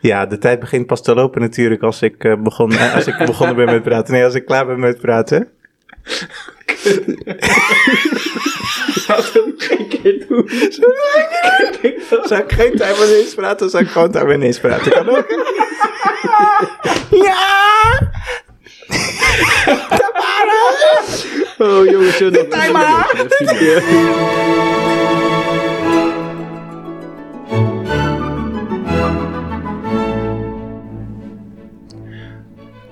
Ja, de tijd begint pas te lopen natuurlijk als ik, uh, begon, uh, als ik begonnen ben met praten. Nee, als ik klaar ben met praten. Laat hem geen keer doen. Zou ik geen tijd met eens praten, zou ik gewoon tijd met eens praten? Kan ook. ja! Tamara! Oh jongens, zullen we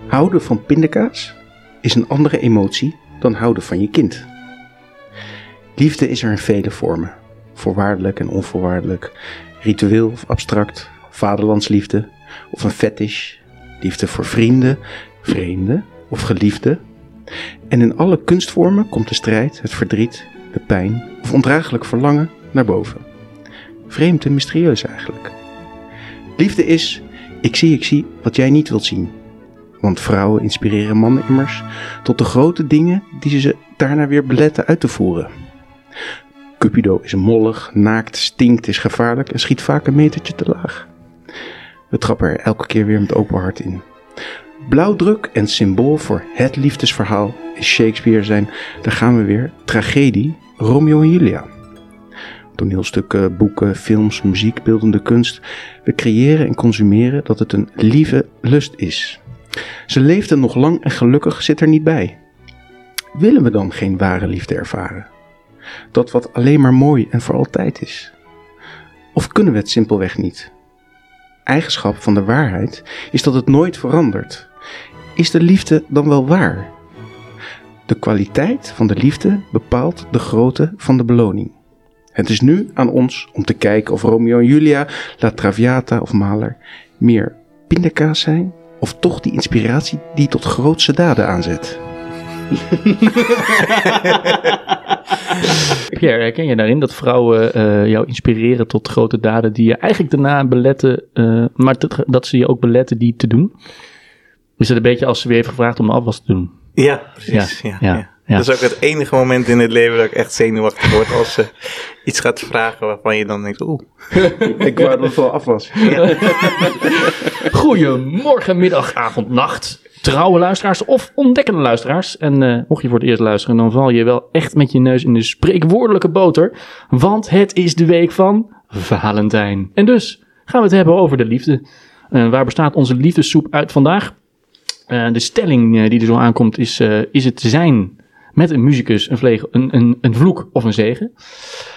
Houden van pindakaas is een andere emotie dan houden van je kind. Liefde is er in vele vormen. Voorwaardelijk en onvoorwaardelijk, ritueel of abstract, vaderlandsliefde of een fetish, liefde voor vrienden, vreemden of geliefden. En in alle kunstvormen komt de strijd, het verdriet, de pijn of ondraaglijk verlangen naar boven. Vreemd en mysterieus eigenlijk. Liefde is, ik zie, ik zie wat jij niet wilt zien. Want vrouwen inspireren mannen immers tot de grote dingen die ze daarna weer beletten uit te voeren. Cupido is mollig, naakt, stinkt, is gevaarlijk en schiet vaak een metertje te laag. We trappen er elke keer weer met open hart in. Blauwdruk en symbool voor het liefdesverhaal is Shakespeare zijn, daar gaan we weer, tragedie Romeo en Julia. Toneelstukken, boeken, films, muziek, beeldende kunst. We creëren en consumeren dat het een lieve lust is. Ze leefden nog lang en gelukkig zit er niet bij. Willen we dan geen ware liefde ervaren? Dat wat alleen maar mooi en voor altijd is? Of kunnen we het simpelweg niet? Eigenschap van de waarheid is dat het nooit verandert. Is de liefde dan wel waar? De kwaliteit van de liefde bepaalt de grootte van de beloning. Het is nu aan ons om te kijken of Romeo en Julia, La Traviata of Mahler meer pindakaas zijn of toch die inspiratie die tot grootste daden aanzet. Pierre, herken je daarin dat vrouwen uh, jou inspireren tot grote daden die je eigenlijk daarna beletten, uh, maar dat ze je ook beletten die te doen? Is het een beetje als ze weer heeft gevraagd om de afwas te doen? Ja, precies. Ja, ja, ja. Ja. Dat is ook het enige moment in het leven dat ik echt zenuwachtig word als ze iets gaat vragen waarvan je dan denkt, oeh. ik wou dat het wel af was. Ja. Goedemorgen, middag, avond, nacht. Trouwe luisteraars of ontdekkende luisteraars. En uh, mocht je voor het eerst luisteren, dan val je wel echt met je neus in de spreekwoordelijke boter. Want het is de week van Valentijn. En dus gaan we het hebben over de liefde. Uh, waar bestaat onze liefdessoep uit vandaag? Uh, de stelling die er zo aankomt is, is het zijn met een muzikus, een, vleeg, een, een, een vloek of een zegen.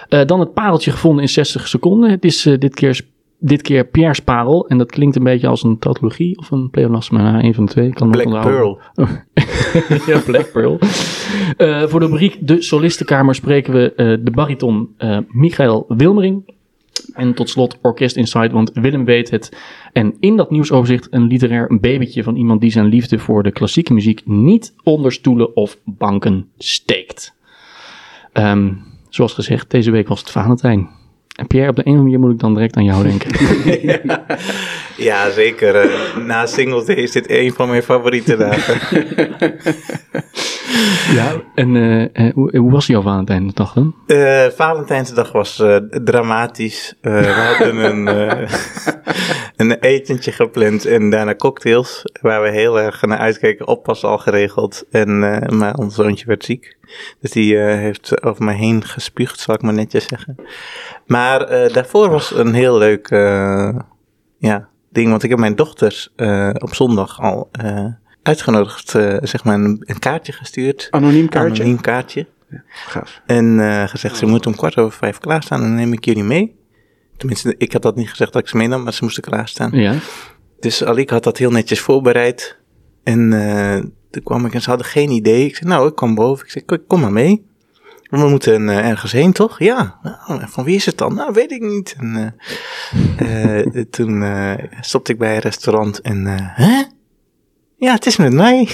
Uh, dan het pareltje gevonden in 60 seconden. Het is uh, dit, keer, dit keer Pierre's parel. En dat klinkt een beetje als een tautologie of een pleonasme. Nou, een van de twee. Kan Black Pearl. ja, Black Pearl. Uh, voor de rubriek De Solistenkamer spreken we de bariton Michael Wilmering. En tot slot Orkest Inside, want Willem weet het. En in dat nieuwsoverzicht een literair babytje van iemand die zijn liefde voor de klassieke muziek niet onder stoelen of banken steekt. Um, zoals gezegd, deze week was het Valentijn. En Pierre, op de een of andere manier moet ik dan direct aan jou denken. ja, ja, zeker. Uh, na Singles Day is dit een van mijn favoriete dagen. ja, en uh, hoe, hoe, was jouw Valentijnsdag dan? Uh, Valentijnsdag was dramatisch. we hadden een, een etentje gepland en daarna cocktails. Waar we heel erg naar uitkeken. Oppas al geregeld. En, maar ons zoontje werd ziek. Dus die heeft over mij heen gespuugd, zal ik maar netjes zeggen. Maar daarvoor was een heel leuk ja, ding. Want ik heb mijn dochters op zondag al uitgenodigd, uh, zeg maar, een, een, kaartje gestuurd. Anoniem kaartje? Anoniem kaartje. Ja, gaaf. En uh, gezegd, ze moeten om kwart over vijf klaarstaan en dan neem ik jullie mee. Tenminste, ik had dat niet gezegd dat ik ze meenam, maar ze moesten klaarstaan. Ja. Dus Alik had dat heel netjes voorbereid. En uh, toen kwam ik en ze hadden geen idee. Ik zei, nou, ik kom boven. Ik zei, kom maar mee. We moeten uh, ergens heen, toch? Ja. Nou, van wie is het dan? Nou, weet ik niet. En uh, toen stopte ik bij een restaurant en, hè? Ja, het is met mij.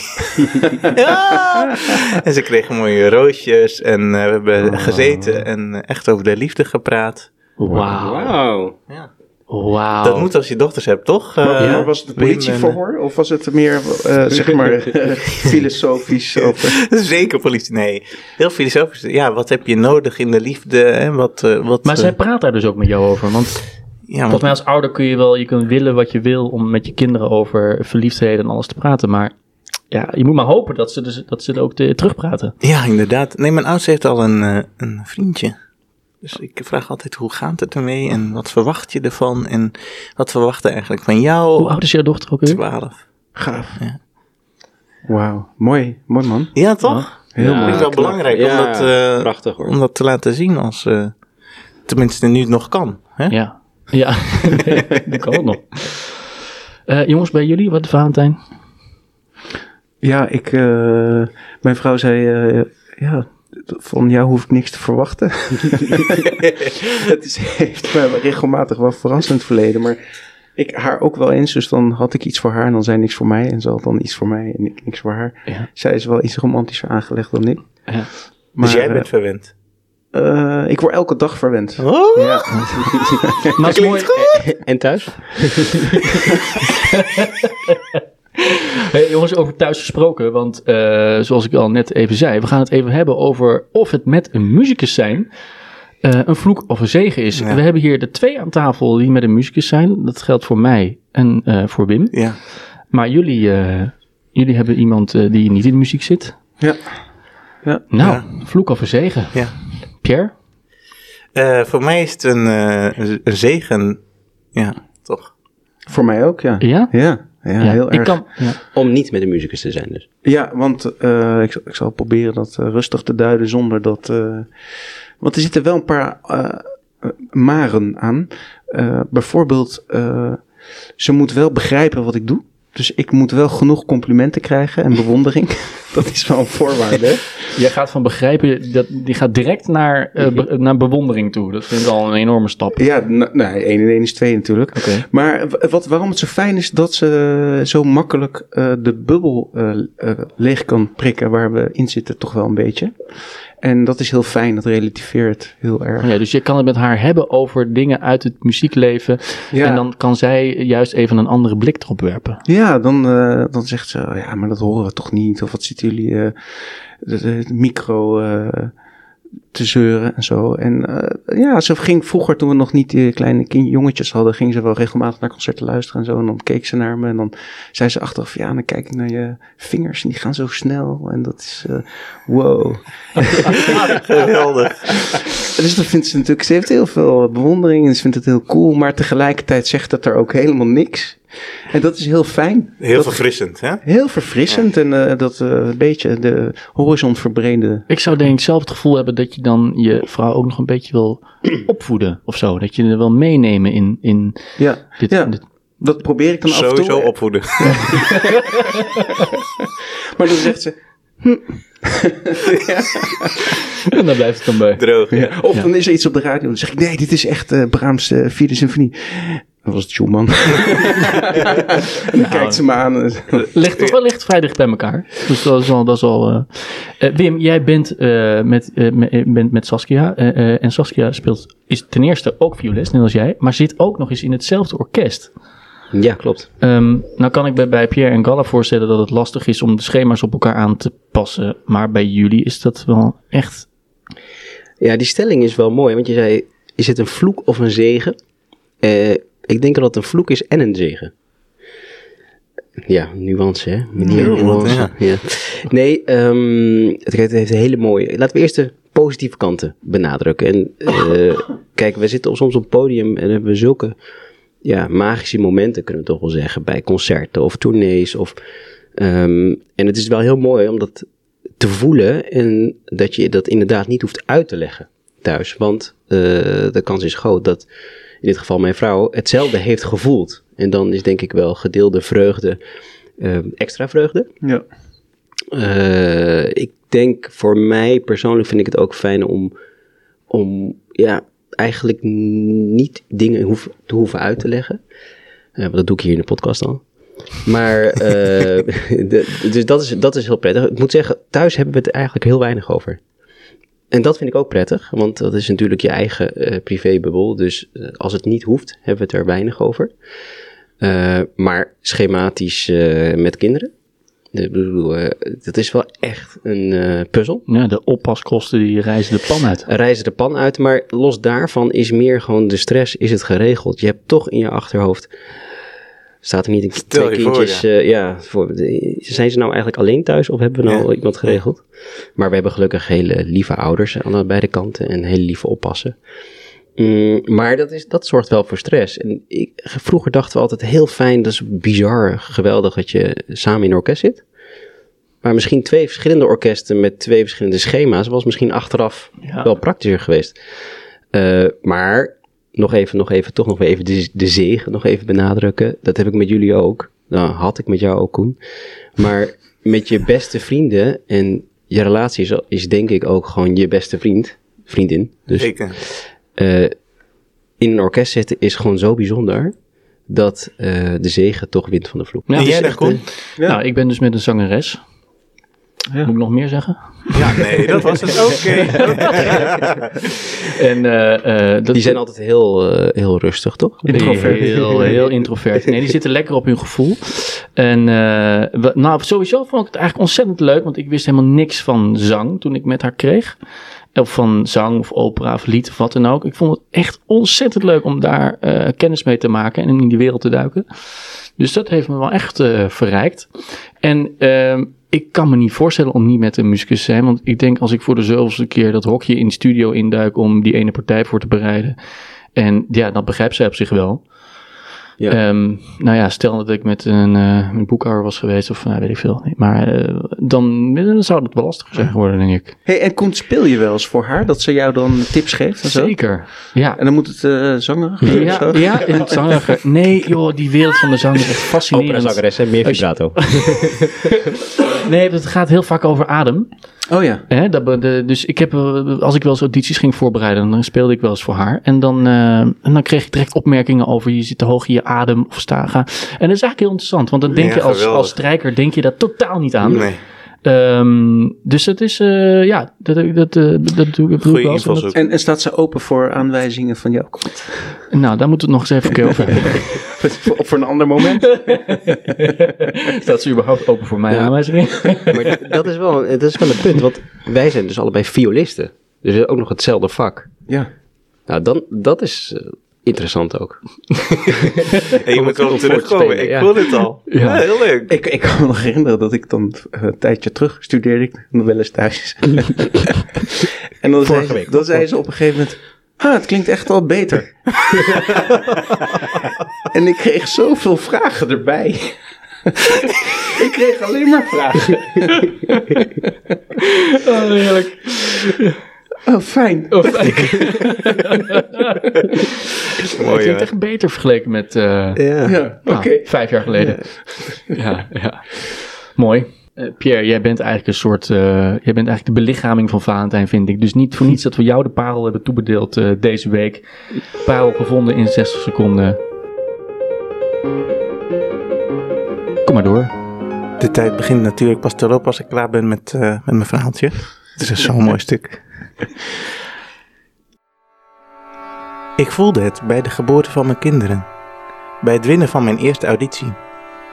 ja. En ze kregen mooie roosjes en we hebben oh. gezeten en echt over de liefde gepraat. Wauw. Wow. Ja. Wauw. Dat moet als je dochters hebt, toch? Uh, ja, was het politieverhoor of was het meer, uh, zeg maar, filosofisch? Over? Zeker politie, nee. Heel filosofisch. Ja, wat heb je nodig in de liefde? En wat, uh, wat, maar zij praat daar dus ook met jou over, want Ja, Volgens want, mij als ouder kun je wel, je kunt willen wat je wil om met je kinderen over verliefdheden en alles te praten. Maar ja, je moet maar hopen dat ze, dus, dat ze er ook te, terugpraten. ja, inderdaad. Nee, mijn oudste heeft al een, eh, een vriendje. Dus ik vraag altijd, hoe gaat het ermee? En wat verwacht je ervan? En wat verwachten eigenlijk van jou? Hoe oud is jouw dochter ook weer? 12. Gaaf. Ja. Wauw, mooi, mooi man. Ja, toch? Heel Ja, Ik vind het wel knap. belangrijk Ja, om, dat, eh, prachtig hoor. om dat te laten zien als... eh, tenminste, nu het nog kan. Hè? Ja, ja. dat kan het nog. Eh, jongens, bij jullie, wat Valentijn? Ja, ik, eh, mijn vrouw zei, eh, ja, van jou hoef ik niks te verwachten. het is, heeft me regelmatig wel verrassend verleden, maar ik haar ook wel eens. Dus dan had ik iets voor haar en dan zei niks voor mij. En ze had dan iets voor mij en ik niks voor haar. Ja. Zij is wel iets romantischer aangelegd dan ik. Ja. Maar, dus jij eh, bent verwend. eh, ik word elke dag verwend. Oh, Ja. Maar het is mooi. En thuis? Hey, jongens, over thuis gesproken, want eh, zoals ik al net even zei, we gaan het even hebben over of het met een muzikus zijn eh, een vloek of een zegen is. Ja. We hebben hier de twee aan tafel die met een muzikus zijn. Dat geldt voor mij en eh, voor Wim. Ja. Maar jullie, eh, jullie hebben iemand eh, die niet in de muziek zit. Ja. Ja. Nou, Ja. vloek of een zegen. ja. Pierre? Eh, voor mij is het een, eh, een- een zegen. Ja, toch? Voor mij ook, ja. Ja? Ja, ja, heel ik erg. kan. Ja. Om niet met een muzikus te zijn dus. Ja, want eh, ik, zal- ik zal proberen dat eh, rustig te duiden zonder dat. eh, want er zitten wel een paar maren aan. Eh, bijvoorbeeld, eh, ze moet wel begrijpen wat ik doe. Dus ik moet wel genoeg complimenten krijgen en bewondering. dat is wel een voorwaarde. Jij gaat van begrijpen, dat, die gaat direct naar, eh, be- naar bewondering toe. Dat vind ik al een enorme stap. Ja, nee, 1 en 1 is 2 natuurlijk. Maar wat, waarom het zo fijn is dat ze zo makkelijk eh, de bubbel eh, eh, leeg kan prikken waar we in zitten, toch wel een beetje. En dat is heel fijn, dat relativeert heel erg. Ja, dus je kan het met haar hebben over dingen uit het muziekleven. Ja. En dan kan zij juist even een andere blik erop werpen. Ja, dan, eh, dan zegt ze, ja, maar dat horen we toch niet? Of wat zitten jullie de, de- de micro eh, te zeuren en zo. En eh, ja, ze ging vroeger, toen we nog niet die kleine kind, jongetjes hadden, ging ze wel regelmatig naar concerten luisteren en zo. En dan keek ze naar me en dan zei ze achteraf, ja, dan kijk ik naar je vingers en die gaan zo snel. En dat is, eh, wow. Geweldig. Dus dat vindt ze natuurlijk, ze heeft heel veel bewondering en ze vindt het heel cool. Maar tegelijkertijd zegt dat er ook helemaal niks. En dat is heel fijn. Heel Dat- verfrissend, hè? Heel verfrissend en eh, dat eh, een beetje de horizon verbreden. Ik zou denk ik zelf het gevoel hebben dat je dan je vrouw ook nog een beetje wil opvoeden of zo. Dat je er wil meenemen in, in Ja, dit. ja dit- dat probeer ik dan af en toe. Sowieso opvoeden. Maar dan zegt ze, En daar blijft het dan bij. Droog. Ja. of dan is er iets op de radio. Dan zeg ik, nee, dit is echt eh Brahms eh, vierde symfonie. Dat was het Schumann. en dan kijkt ze me aan. en- Ligt toch wel licht vrij dicht bij elkaar. Dus dat is al. Dat is al eh. Eh, Wim, jij bent, eh, met, met, met Saskia. en Saskia speelt, is ten eerste ook violist, net als jij. Maar zit ook nog eens in hetzelfde orkest. Ja, klopt. Ehm, nou kan ik bij, bij Pierre en Galla voorstellen dat het lastig is om de schema's op elkaar aan te passen. Maar bij jullie is dat wel echt... Ja, die stelling is wel mooi, want je zei, is het een vloek of een zegen? Eh, ik denk dat het een vloek is en een zegen. Ja, nuance, hè? Meneer nuance. ja. Ja. Nee, ehm, het heeft het heeft een hele mooie... Laten we eerst de positieve kanten benadrukken. En eh, kijk, we zitten soms op het podium en hebben we zulke ja, magische momenten, kunnen we toch wel zeggen, bij concerten of tournees. Of, ehm, en het is wel heel mooi om dat te voelen en dat je dat inderdaad niet hoeft uit te leggen thuis. Want eh, de kans is groot dat in dit geval mijn vrouw hetzelfde heeft gevoeld. En dan is denk ik wel gedeelde vreugde eh, extra vreugde. Ja. Eh, ik denk voor mij persoonlijk vind ik het ook fijn om, om ja, eigenlijk niet dingen hoef, te hoeven uit te leggen. Eh, want dat doe ik hier in de podcast al. Maar, eh, de- dus dat is, dat is heel prettig. Ik moet zeggen, thuis hebben we het eigenlijk heel weinig over. En dat vind ik ook prettig, want dat is natuurlijk je eigen eh, privébubbel. Dus eh, als het niet hoeft, hebben we het er weinig over. Eh, maar schematisch met kinderen. Ik bedoel, dat is wel echt een puzzel. Ja, de oppaskosten die reizen de pan uit. Reizen de pan uit, maar los daarvan is meer gewoon de stress, is het geregeld. Je hebt toch in je achterhoofd, staat er niet een Stel twee voor, kindjes, ja. eh, ja, voor, de- zijn ze nou eigenlijk alleen thuis of hebben we nou Ja. iemand geregeld? Maar we hebben gelukkig hele lieve ouders aan beide kanten en hele lieve oppassen. Mm, maar dat, is, dat zorgt wel voor stress. En ik, vroeger dachten we altijd heel fijn, dat is bizar, geweldig dat je samen in een orkest zit. Maar misschien twee verschillende orkesten met twee verschillende schema's was misschien achteraf Ja. wel praktischer geweest. Eh, maar nog even, nog even, toch nog weer even de, de zegen nog even benadrukken. Dat heb ik met jullie ook. Nou, had ik met jou ook, Koen. Maar met je beste vrienden en je relatie is, is denk ik ook gewoon je beste vriend, vriendin. Dus Zeker. eh, in een orkest zitten is gewoon zo bijzonder dat eh, de zegen toch wint van de vloek. Ja, dus jij dan, echt, Koen? Ja. Nou, ik ben dus met een zangeres. Ja. Moet ik nog meer zeggen? Ja, nee, dat was het. Oké. En, eh, eh, dat, Die zijn altijd heel, eh, heel rustig, toch? Introvert. Heel, heel introvert. Nee, die zitten lekker op hun gevoel. En eh, we- nou, sowieso vond ik het eigenlijk ontzettend leuk, want ik wist helemaal niks van zang toen ik met haar kreeg. Of van zang of opera of lied of wat dan ook. Ik vond het echt ontzettend leuk om daar eh, kennis mee te maken en in die wereld te duiken. Dus dat heeft me wel echt eh, verrijkt. En ehm, ik kan me niet voorstellen om niet met een muzikus te zijn. Want ik denk als ik voor de zoveelste keer dat hokje in de studio induik om die ene partij voor te bereiden. En ja, dat begrijpt zij op zich wel. Ja. Ehm, nou ja, stel dat ik met een, eh, een boekhouder was geweest of nou, weet ik veel. Maar eh, dan, dan zou het wel lastig zijn geworden, denk ik. Hey, en Koen, speel je wel eens voor haar dat ze jou dan tips geeft en zo? Zeker. Ja. En dan moet het eh zanger of Ja, zo? ja, in het zangerige. Nee, joh, die wereld van de zang is echt fascinerend. Operazangeres, hè? Meer vibrato. Nee, het gaat heel vaak over adem. Oh ja. Hè, dat, be- de, dus ik heb, als ik wel eens audities ging voorbereiden, dan speelde ik wel eens voor haar. En dan, eh, en dan kreeg ik direct opmerkingen over je zit te hoog in je adem of staga. En dat is eigenlijk heel interessant, want dan denk Ja, je als, geweldig. als strijker denk je daar totaal niet aan. Nee. Ehm, dus het is, eh, ja, dat, dat, dat, eh, dat doe ik Goeie wel. En dat-. En, en staat ze open voor aanwijzingen van jou? Nou, daar moeten we het nog eens even keer over hebben. voor, voor een ander moment? Staat ze überhaupt open voor mijn Ja. aanwijzingen? maar dat is, wel, dat is wel een punt, want wij zijn dus allebei violisten. Dus ook nog hetzelfde vak. Ja. Nou, dan, dat is eh, interessant ook. En je moet wel terugkomen. Ik ja. voel het al. Ja. Ja, heel leuk. Ik, ik kan me nog herinneren dat ik dan eh, een tijdje terug studeerde ik nog wel eens thuis. en dan zei, week, dan zei ze op een gegeven moment... Ah, het klinkt echt al beter. en ik kreeg zoveel vragen erbij. ik kreeg alleen maar vragen. Oh, heerlijk. Oh, fijn. Oh, fijn. Mooi, Het klinkt echt beter vergeleken met eh, Ja. Ja, oké. vijf jaar geleden. Ja, ja. Mooi. Eh, Pierre, jij bent eigenlijk een soort, eh, jij bent eigenlijk de belichaming van Valentijn, vind ik. Dus niet voor niets dat we jou de parel hebben toebedeeld eh, deze week. Parel gevonden in 60 seconden. Kom maar door. De tijd begint natuurlijk pas te lopen als ik klaar ben met, eh, met mijn verhaaltje. Het is zo'n mooi stuk. Ik voelde het bij de geboorte van mijn kinderen. Bij het winnen van mijn eerste auditie.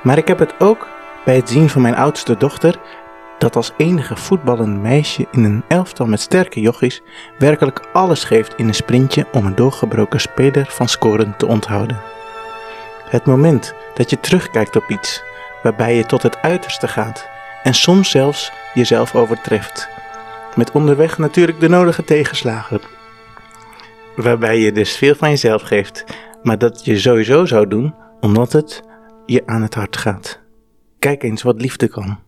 Maar ik heb het ook bij het zien van mijn oudste dochter, dat als enige voetballend meisje in een elftal met sterke jochies werkelijk alles geeft in een sprintje om een doorgebroken speler van scoren te onthouden. Het moment dat je terugkijkt op iets, waarbij je tot het uiterste gaat en soms zelfs jezelf overtreft. Met onderweg natuurlijk de nodige tegenslagen. Waarbij je dus veel van jezelf geeft, maar dat je sowieso zou doen omdat het je aan het hart gaat. Kijk eens wat liefde kan.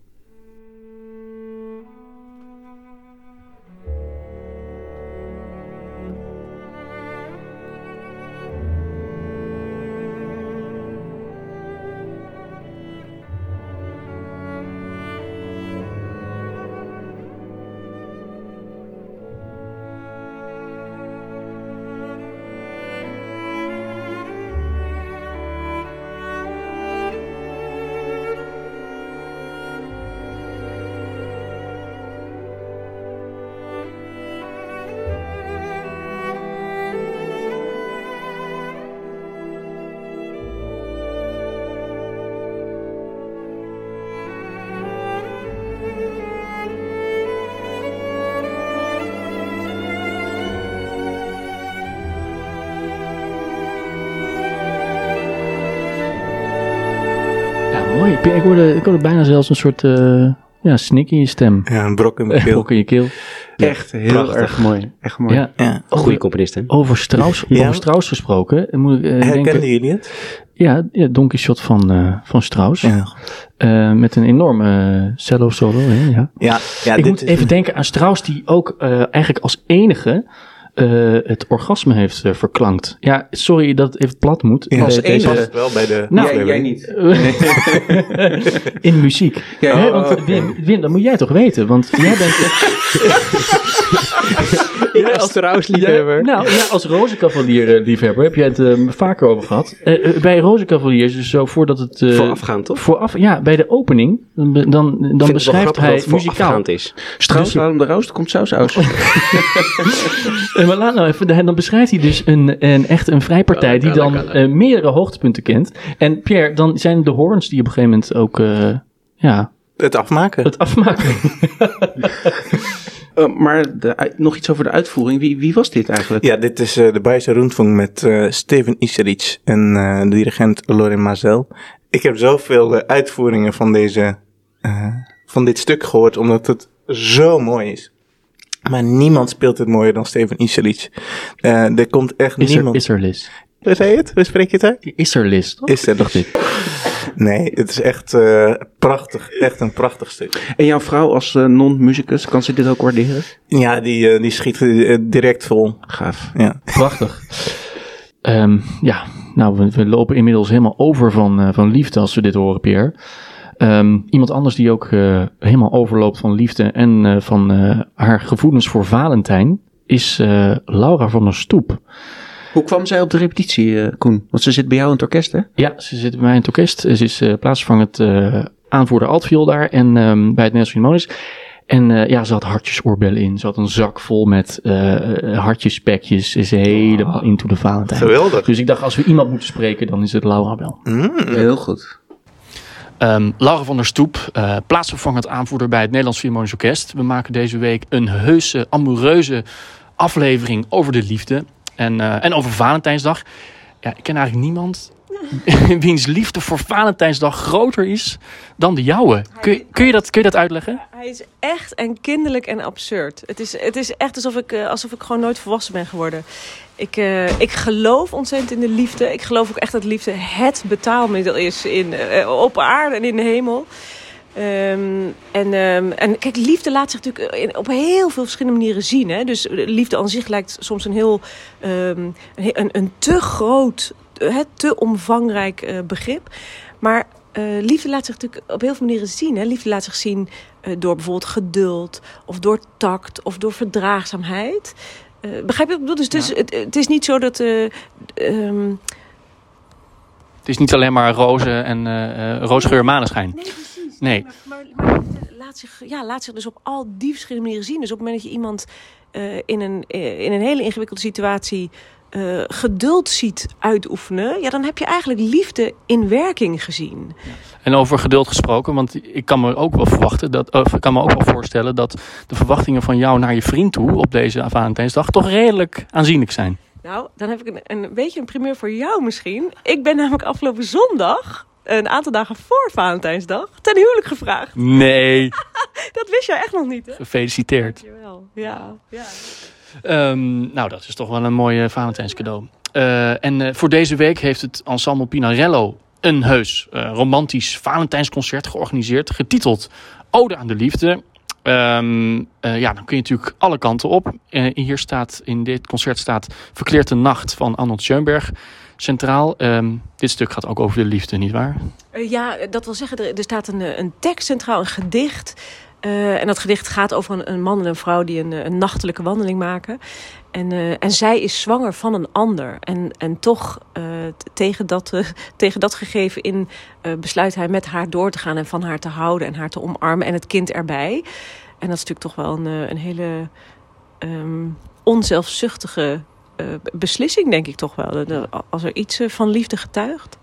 Bijna zelfs een soort eh, ja, snik in je stem. Ja, een brok in mijn keel. Ook in je keel. Echt heel prachtig. erg mooi. Echt mooi. Ja. Ja. Goede componist, hè? Over Strauss, Ja. over Strauss gesproken. eh, Moet ik, eh, Herkenden denken, jullie het? ja, ja, Don Quixote van, eh, van Strauss. Ja. Eh, met een enorme cello solo. Hè, ja. Ja, ja ik dit moet is even een- denken aan Strauss, die ook eh, eigenlijk als enige eh, het orgasme heeft eh, verklankt. Ja, sorry dat het even plat moet. Ja, als Eh, past wel bij de Nou, jij, niet. in muziek. Ja, Hè, oh, want oké. Wim, Wim, dat moet jij toch weten? Want jij bent... Ja, als trouwensliefhebber. Ja, nou, ja, als rozenkavalier eh, liefhebber heb jij het eh, vaker over gehad. Eh, eh, bij rozenkavaliers is het zo voordat het... eh, Voorafgaand, toch? Vooraf, ja, bij de opening, dan, dan, beschrijft hij muzikaal. is. Strauss, Dus- laat hem de roost, komt saus aus. Eh, maar laat nou even, dan beschrijft hij dus een, een echt een vrijpartij die dan eh, meerdere hoogtepunten kent. En Pierre, dan zijn de horns die op een gegeven moment ook eh, ja, Het afmaken. het afmaken. Eh, maar de, nog iets over de uitvoering. Wie, wie was dit eigenlijk? Ja, dit is eh, de Bayerische Rundfunk met eh, Steven Iseric en eh, de dirigent Lorin Mazel. Ik heb zoveel uitvoeringen van, deze, eh, van dit stuk gehoord, omdat het zo mooi is. Maar niemand speelt het mooier dan Steven Iseric. Eh er komt echt Is er, niemand... is er Liz? Hoe zei je het? Hoe spreek je het uit? Is er Liz, toch? Is er ik. Nee, het is echt eh, prachtig. Echt een prachtig stuk. En jouw vrouw als eh, non-musicus, kan ze dit ook waarderen? Ja, die, eh, die schiet direct vol. Gaaf. Ja. Prachtig. Ehm, ja, nou, we, we lopen inmiddels helemaal over van, eh, van liefde als we dit horen, Pierre. Ehm, iemand anders die ook eh, helemaal overloopt van liefde en eh, van eh, haar gevoelens voor Valentijn is eh, Laura van der Stoep. Hoe kwam zij op de repetitie, eh, Koen? Want ze zit bij jou in het orkest, hè? Ja, ze zit bij mij in het orkest. Ze is eh, plaatsvervangend eh aanvoerder altviool daar en ehm, bij het Nederlands Philharmonisch. En eh, ja, ze had hartjesoorbellen in. Ze had een zak vol met eh hartjespekjes. Ze is helemaal into de Valentijn. Geweldig. Dus ik dacht, als we iemand moeten spreken, dan is het Laura wel. Mm. Heel goed. Ehm, Laura van der Stoep, eh, plaatsvervangend aanvoerder bij het Nederlands Philharmonisch Orkest. We maken deze week een heuse, amoureuze aflevering over de liefde. En, eh, en over Valentijnsdag. Ja, ik ken eigenlijk niemand wiens liefde voor Valentijnsdag groter is dan de jouwe. Kun je, kun je, dat, kun je dat uitleggen? Hij is echt en kinderlijk en absurd. Het is, het is echt alsof ik, eh, alsof ik gewoon nooit volwassen ben geworden. Ik, eh, ik geloof ontzettend in de liefde. Ik geloof ook echt dat liefde het betaalmiddel is in, op aarde en in de hemel. Ehm, en, ehm, en kijk, liefde laat zich natuurlijk in, op heel veel verschillende manieren zien. Hè? Dus liefde aan zich lijkt soms een heel ehm, een, een, te groot, hè, te omvangrijk eh, begrip. Maar eh, liefde laat zich natuurlijk op heel veel manieren zien. Hè? Liefde laat zich zien eh, door bijvoorbeeld geduld, of door tact, of door verdraagzaamheid. Eh, begrijp je wat ik bedoel? Dus het, is, het, het is niet zo dat. eh, Het is niet alleen maar rozen en eh uh, roosgeur maneschijn. Nee. Nee. Maar, maar, laat zich, ja, laat zich dus op al die verschillende manieren zien. Dus op het moment dat je iemand eh, in, een, eh, in een hele ingewikkelde situatie eh, geduld ziet uitoefenen, ja, dan heb je eigenlijk liefde in werking gezien. En over geduld gesproken, want ik kan me ook wel verwachten dat, of ik kan me ook wel voorstellen dat de verwachtingen van jou naar je vriend toe op deze Valentijnsdag toch redelijk aanzienlijk zijn. Nou, dan heb ik een, een beetje een primeur voor jou misschien. Ik ben namelijk afgelopen zondag, een aantal dagen voor Valentijnsdag, ten huwelijk gevraagd. Nee, Dat wist jij echt nog niet, hè? gefeliciteerd. Dankjewel. Ja, ja. Ehm, nou, dat is toch wel een mooi Valentijnscadeau. Uh, en uh, voor deze week heeft het ensemble Pinarello een heus uh, romantisch Valentijnsconcert georganiseerd, getiteld Ode aan de Liefde. Um, uh, ja, dan kun je natuurlijk alle kanten op. Uh, hier staat, in dit concert staat Verkleerde Nacht van Arnold Schoenberg centraal. Um, dit stuk gaat ook over de liefde, nietwaar? Uh, ja, dat wil zeggen, er, er staat een, een tekst centraal, een gedicht. Uh, en dat gedicht gaat over een, man en een vrouw die een, een nachtelijke wandeling maken. En, uh, en zij is zwanger van een ander. En, en toch tegen, dat, tegen dat gegeven in besluit hij met haar door te gaan en van haar te houden en haar te omarmen en het kind erbij. En dat is natuurlijk toch wel een, een hele um, onzelfzuchtige beslissing, denk ik toch wel. Als er iets van liefde getuigt.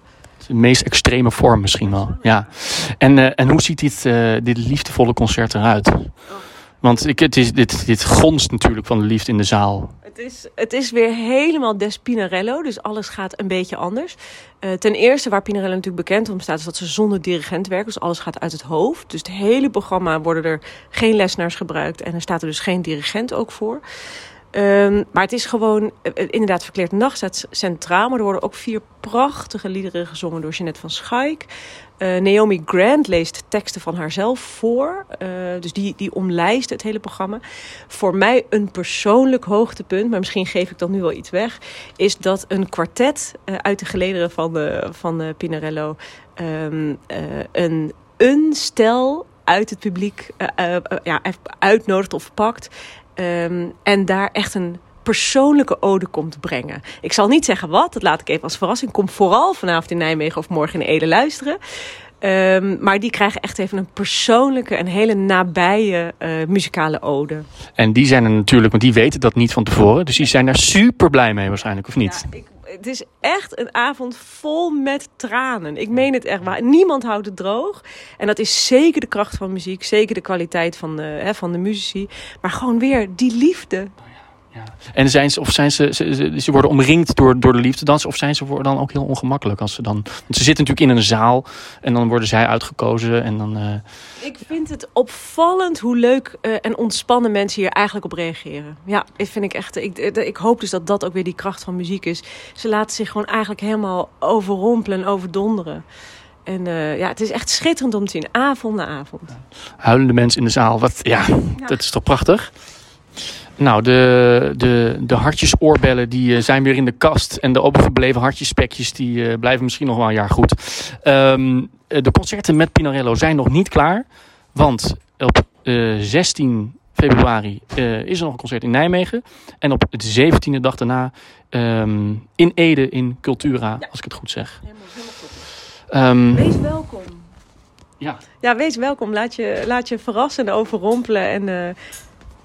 De meest extreme vorm misschien wel, ja. En, uh, en hoe ziet dit, uh, dit liefdevolle concert eruit? Want ik, het is, dit, dit gonst natuurlijk van de liefde in de zaal. Het is, het is weer helemaal des Pinarello, dus alles gaat een beetje anders. Eh, ten eerste, waar Pinarello natuurlijk bekend om staat, is dat ze zonder dirigent werken. Dus alles gaat uit het hoofd. Dus het hele programma worden er geen lesnaars gebruikt en er staat er dus geen dirigent ook voor. Ehm, maar het is gewoon, eh, eh, inderdaad, Verkleerd Nacht staat centraal. Maar er worden ook vier prachtige liederen gezongen door Jeanette van Schaik. Eh, Naomi Grant leest teksten van haarzelf voor. Dus die, die omlijst het hele programma. Voor mij een persoonlijk hoogtepunt, maar misschien geef ik dan nu wel iets weg. Is dat een kwartet uit de gelederen van, de, van Pinarello. ehm, eh, een, een stel uit het publiek ja, uitnodigt of pakt. Ehm, en daar echt een persoonlijke ode komt brengen. Ik zal niet zeggen wat, dat laat ik even als verrassing. Kom vooral vanavond in Nijmegen of morgen in Ede luisteren. Ehm, maar die krijgen echt even een persoonlijke, een hele nabije eh, muzikale ode. En die zijn er natuurlijk, want die weten dat niet van tevoren. Dus die zijn daar super blij mee waarschijnlijk, of niet? Ja, ik, het is echt een avond vol met tranen. Ik meen het echt waar. Niemand houdt het droog. En dat is zeker de kracht van muziek. Zeker de kwaliteit van de, hè, van de muzici. Maar gewoon weer die liefde. Ja. En zijn ze, of zijn ze, ze, ze, worden omringd door, door de liefdedans, of zijn ze worden dan ook heel ongemakkelijk als ze dan. Want ze zitten natuurlijk in een zaal en dan worden zij uitgekozen en dan. eh, Ik vind het opvallend hoe leuk eh, en ontspannen mensen hier eigenlijk op reageren. Ja, ik vind ik echt. Ik, eh, ik hoop dus dat dat ook weer die kracht van muziek is. Ze laten zich gewoon eigenlijk helemaal overrompelen en overdonderen. En ja, het is echt schitterend om te zien, avond na avond. huilende mensen in de zaal. Wat, ja, dat is toch prachtig? Nou, de, de, de hartjesoorbellen die eh, zijn weer in de kast. En de overgebleven hartjespekjes die eh, blijven misschien nog wel een jaar goed. Ehm, eh, de concerten met Pinarello zijn nog niet klaar. Want op eh, 16 februari is er nog een concert in Nijmegen. En op de 17e dag daarna ehm, in Ede in Cultura, als ik het goed zeg. Helemaal, helemaal goed. Ehm, Wees welkom. ja. Ja, wees welkom. Laat je, laat je verrassen en overrompelen. En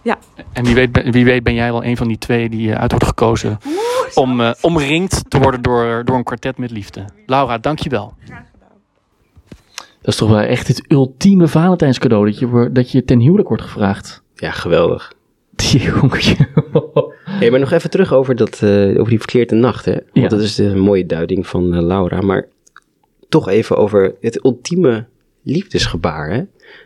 eh, En wie weet, ben- wie weet ben jij wel een van die twee die eh, uit wordt gekozen om eh, omringd te worden door, door een kwartet met liefde. Laura, dankjewel. Dat is toch wel echt het ultieme Valentijnscadeau, dat je, dat je ten huwelijk wordt gevraagd. Ja, geweldig. Jongetje. Hey, maar nog even terug over, dat, eh, over die verkeerde nacht. Hè? Want Ja. dat is een mooie duiding van eh, Laura. Maar toch even over het ultieme liefdesgebaar. Hè?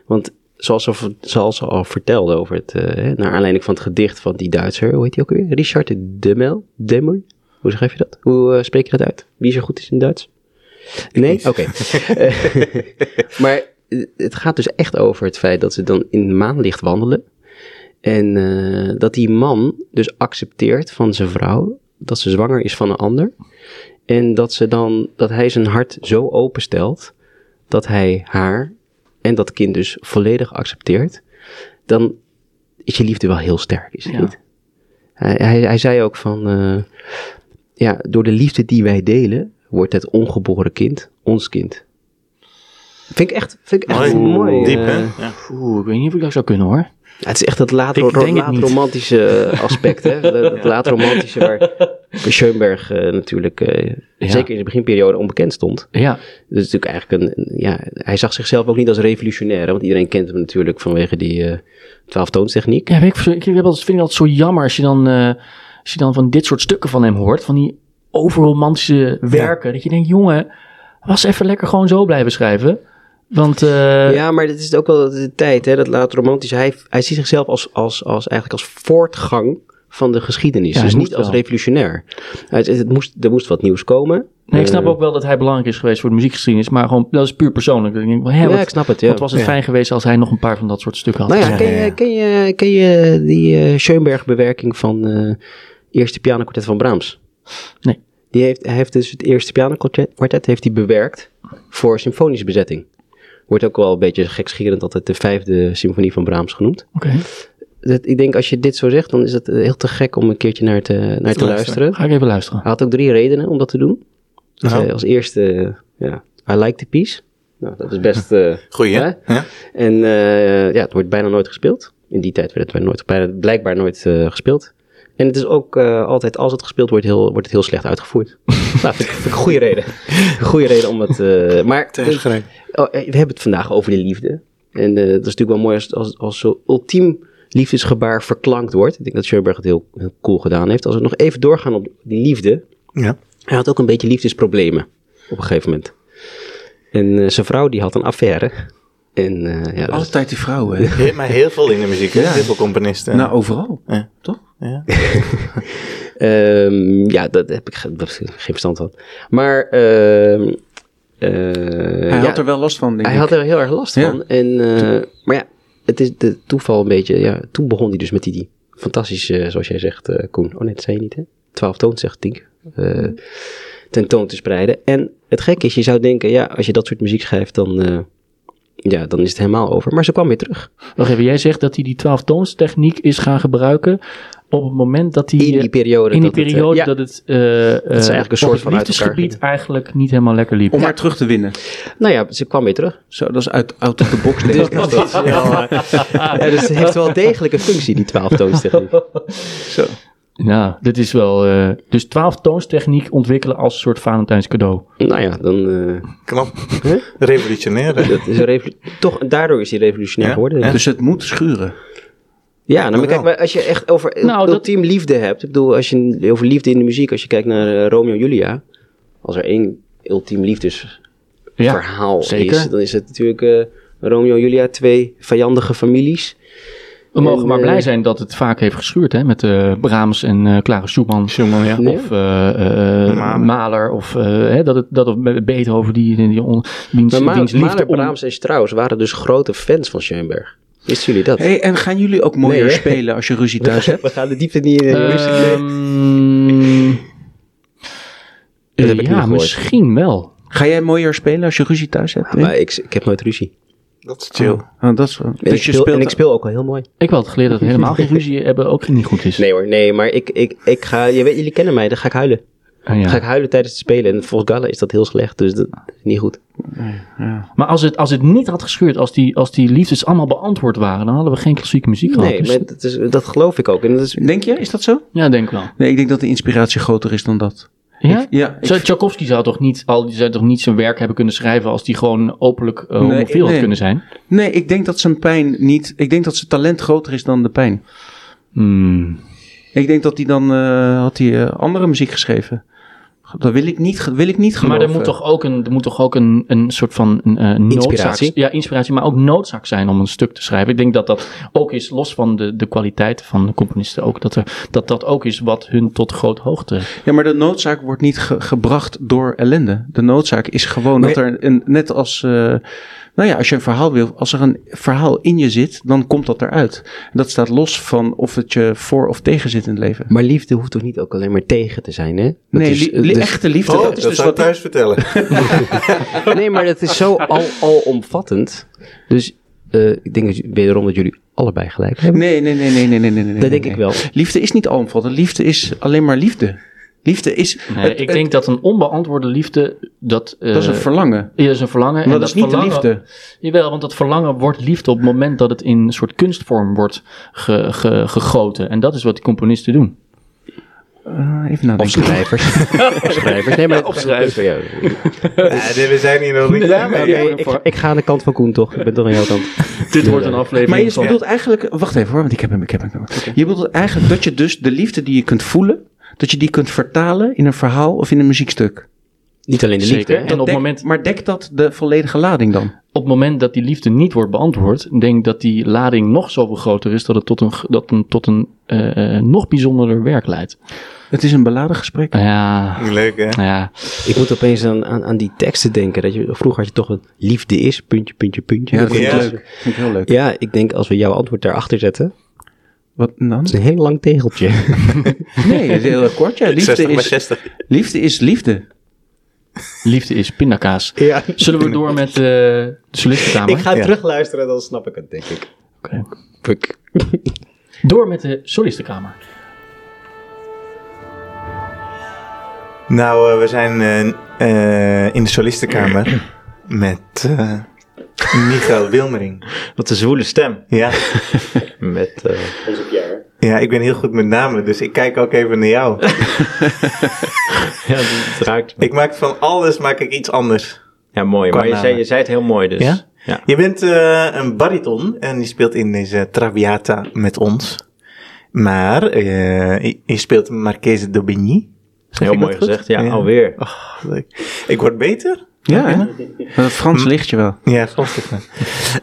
Want zoals ze, zoals ze al vertelde over het, eh, naar aanleiding van het gedicht van die Duitser, hoe heet die ook weer? Richard Demel? Demel? Hoe schrijf je dat? Hoe eh, spreek je dat uit? Wie zo goed is in Duits? Nee? Oké. Maar eh, het gaat dus echt over het feit dat ze dan in maanlicht wandelen. En dat die man dus accepteert van zijn vrouw dat ze zwanger is van een ander. En dat, ze dan, dat hij zijn hart zo openstelt dat hij haar en dat kind dus volledig accepteert. Dan is je liefde wel heel sterk, is het Ja. niet? Hij, hij, hij zei ook van, eh, ja, door de liefde die wij delen, wordt het ongeboren kind ons kind. Vind ik echt, vind ik echt Mooi. mooi. Diep, eh, hè? Ja. Oeh, ik weet niet of ik dat zou kunnen hoor. ja, het is echt dat laat, romantische aspect, hè? Dat, dat laat romantische waar Schoenberg eh, natuurlijk, eh, Ja. zeker in de beginperiode, onbekend stond. Ja, Dat is natuurlijk eigenlijk een, ja, hij zag zichzelf ook niet als revolutionair, want iedereen kent hem natuurlijk vanwege die eh twaalftoonstechniek. ja weet ik, ik vind ik altijd zo jammer als je, dan, als je dan van dit soort stukken van hem hoort. Van die overromantische werken. Dat je denkt, jongen, was even lekker gewoon zo blijven schrijven. Want ja, maar dit is ook wel de tijd, hè, dat laat romantisch. Hij, hij ziet zichzelf als, als, als eigenlijk als voortgang van de geschiedenis. Ja, dus niet als wel. revolutionair. Het, het moest, er moest wat nieuws komen. nee, ik snap Eh, ook wel dat hij belangrijk is geweest voor de muziekgeschiedenis. Maar gewoon, dat is puur persoonlijk. Denk ik, wel, hè, Ja, ik snap het. Ja. wat was het Ja. fijn geweest als hij nog een paar van dat soort stukken had Nou ja, ken je, ken je, ken je die eh Schoenberg-bewerking van eh eerste pianokwartet van Brahms? Nee. Die heeft, hij heeft dus het eerste pianokwartet kwartet heeft hij bewerkt voor symfonische bezetting. Wordt ook wel een beetje gekscherend altijd de vijfde symfonie van Brahms genoemd. Oké, Dat, ik denk als je dit zo zegt, dan is het heel te gek om een keertje naar te, naar te luisteren. luisteren. ga ik even luisteren. Hij had ook drie redenen om dat te doen. Dus, Nou. eh, als eerste, ja, I like the piece. Nou, dat is best... eh, Goeie, hè? Ja. En eh, ja, het wordt bijna nooit gespeeld. In die tijd werd het bijna nooit, bijna, blijkbaar nooit eh, gespeeld. En het is ook eh, altijd, als het gespeeld wordt, heel, wordt het heel slecht uitgevoerd. nou, vind ik, vind ik een goede reden. Een goede reden om het... eh, maar Tegenschrijven. oh, we hebben het vandaag over de liefde. En eh, dat is natuurlijk wel mooi als, als, als zo ultiem liefdesgebaar verklankt wordt. Ik denk dat Schoenberg het heel, heel cool gedaan heeft. Als we nog even doorgaan op die liefde. Ja. Hij had ook een beetje liefdesproblemen op een gegeven moment. En eh, zijn vrouw die had een affaire. En eh, ja, dat Altijd die vrouwen. maar heel veel in de muziek, hè? Ja. Heel veel componisten. Nou, overal. Ja. Toch? ja. Ehm, ja, daar heb ik ge- geen verstand van. Maar ehm, eh, Hij ja, had er wel last van, denk hij ik. had er heel erg last Ja. van. En, eh, maar ja, het is de toeval een beetje. Ja, toen begon hij dus met die, die fantastische, zoals jij zegt, eh, Koen. Oh nee, dat zei je niet, hè? Twaalf toon, zegt Tink. eh tentoon te spreiden. En het gekke is, je zou denken, ja, als je dat soort muziek schrijft, dan, eh, ja, dan is het helemaal over. Maar ze kwam weer terug. Wacht even, jij zegt dat hij die 12 toonstechniek is gaan gebruiken op het moment dat hij... In die eh, periode. in die dat het, eh, dat het, eh eigenlijk een soort van liefdesgebied eigenlijk niet helemaal lekker liep. Om haar terug te winnen. Nou ja, ze kwam weer terug. Zo, dat is uit out of the box. denk Dus ik. dat is wel, ja, dus het heeft wel degelijk een functie, die 12 toonstechniek. Zo. Ja, dit is wel... eh, dus 12 toonstechniek ontwikkelen als een soort Valentijns cadeau. Nou ja, dan... eh, Knap. Huh? Revolutionair. hè? dat is een revolu- toch, daardoor is hij revolutionair Ja, geworden. Ja, Dus het moet schuren. Nou, maar kijk, maar als je echt over Nou, dat- ultiem liefde hebt. Ik bedoel, als je over liefde in de muziek, als je kijkt naar eh, Romeo en Julia. Als er één ultiem liefdesverhaal Ja, zeker. is, dan is het natuurlijk eh, Romeo en Julia, twee vijandige families. We mogen En, maar eh, blij zijn dat het vaak heeft geschuurd, hè? Met eh Brahms en eh Clara Schumann. Schumann, ja. Of eh, eh, Mahler. Of eh, hè, dat, het, dat of met Beethoven, die, die on, wiens, Maar liefde Mahler, om- Brahms en Strauss waren dus grote fans van Schoenberg. Wisten jullie dat? Hey, en gaan jullie ook mooier Nee, spelen als je ruzie thuis hebt? We gaan de diepte niet in. Ehm, Dat heb ik niet ja, misschien wel. Ga jij mooier spelen als je ruzie thuis hebt? maar ik, ik heb nooit ruzie. Dat is chill. Oh, oh, dat is wel. En, Dus ik je speel, speelt. en ik speel ook al heel mooi. Ik had geleerd dat helemaal geen ruzie hebben ook niet goed is. Nee hoor, nee, maar ik, ik, ik ga, je weet, jullie kennen mij, dan ga ik huilen. Ah, ja. Ga ik huilen tijdens het spelen. En volgens Galle is dat heel slecht, dus dat is niet goed. Maar als het, als het niet had gescheurd, als die, als die liefdes allemaal beantwoord waren, dan hadden we geen klassieke muziek gehad. Nee, Dus- maar dat, is, dat geloof ik ook. En dat is, Denk je? Is dat zo? Ja, denk ik wel. Nee, ik denk dat de inspiratie groter is dan dat. Ja? Ja, ik- Zou- Tchaikovsky zou toch niet, al, die zou toch niet zijn werk hebben kunnen schrijven als die gewoon openlijk uh, Nee, homofiel had kunnen zijn? nee, ik denk dat zijn pijn niet. Ik denk dat zijn talent groter is dan de pijn. Hmm. Ik denk dat hij dan. eh, had hij eh, andere muziek geschreven. Dat wil ik niet, wil ik niet geloven. Maar er moet toch ook een, er moet toch ook een, een soort van een, eh, noodzaak, Inspiratie? ja, inspiratie, maar ook noodzaak zijn om een stuk te schrijven. Ik denk dat dat ook is, los van de, de kwaliteit van de componisten, ook dat, er, dat dat ook is wat hun tot grote hoogte. Ja, maar de noodzaak wordt niet ge- gebracht door ellende. De noodzaak is gewoon Maar dat er een, net als, eh, nou ja, als je een verhaal wil, als er een verhaal in je zit, dan komt dat eruit. Dat staat los van of het je voor of tegen zit in het leven. maar liefde hoeft toch niet ook alleen maar tegen te zijn, hè? Dat Nee, is- li- li- echte liefde, Oh, dat is dus zou ik wat thuis vertellen. nee, maar het is zo al, alomvattend. Dus eh, ik denk dat, wederom dat jullie allebei gelijk hebben. Nee, nee, nee, nee, nee, nee, nee. nee, dat denk nee. ik wel. Liefde is niet alomvattend. Liefde is alleen maar liefde. Liefde is, Nee, het- ik het- denk dat een onbeantwoorde liefde, dat, eh, dat is een verlangen. ja, dat is een verlangen. Maar en dat is niet de liefde. Jawel, want dat verlangen wordt liefde op het moment dat het in een soort kunstvorm wordt ge- ge- gegoten. En dat is wat die componisten doen. Eh, even Of nadenken. schrijvers. of schrijvers. Nee, maar Of schrijvers. Ja, we zijn hier nog niet klaar mee. Oké, ik, ik ga aan de kant van Koen, toch? Ik ben toch aan jouw kant. Dit wordt een aflevering Maar je van... bedoelt eigenlijk, wacht even hoor, want ik heb hem, ik heb hem. Je bedoelt eigenlijk dat je dus de liefde die je kunt voelen, dat je die kunt vertalen in een verhaal of in een muziekstuk. Niet alleen de Zeker. liefde. En op Dekt- moment- Maar dekt dat de volledige lading dan? op het moment dat die liefde niet wordt beantwoord, denk dat die lading nog zoveel groter is dat het tot een, dat een, tot een eh, eh, nog bijzonderder werk leidt. Het is een beladen gesprek. Ja, Leuk, hè? ja. Ik moet opeens aan, aan, aan die teksten denken. Dat je, vroeger had je toch een liefde is, puntje, puntje, puntje. Ja, dat vind ik Ja. leuk. Vind ik heel leuk. Ja, ik denk als we jouw antwoord daarachter zetten. Wat dan? Het is een heel lang tegeltje. Nee, het is heel kort. Ja. Liefde 60 bij is, 60. liefde is liefde. Liefde is pindakaas. ja. Zullen we door met eh, de solistenkamer? Ik ga Ja. terugluisteren, dan snap ik het, denk ik. Oké. Fuck. Door met de solistenkamer. Nou, eh, we zijn eh, eh, in de solistenkamer met eh Michael Wilmering. Wat een zwoele stem. Ja. Met, eh, ja, ik ben heel goed met namen, dus ik kijk ook even naar jou. ja, het raakt me. Ik maak van alles maak ik iets anders. Ja, mooi. Qua Maar je zei, je zei het heel mooi dus. Ja? Ja. Je bent eh, een bariton en je speelt in deze Traviata met ons. Maar eh, je, speelt Marchese d'Aubigny. Heel mooi gezegd. Ja, alweer. Oh, leuk. Ik word beter. Ja, hè? Dat Frans ligt je wel. Ja, Frans ligt me.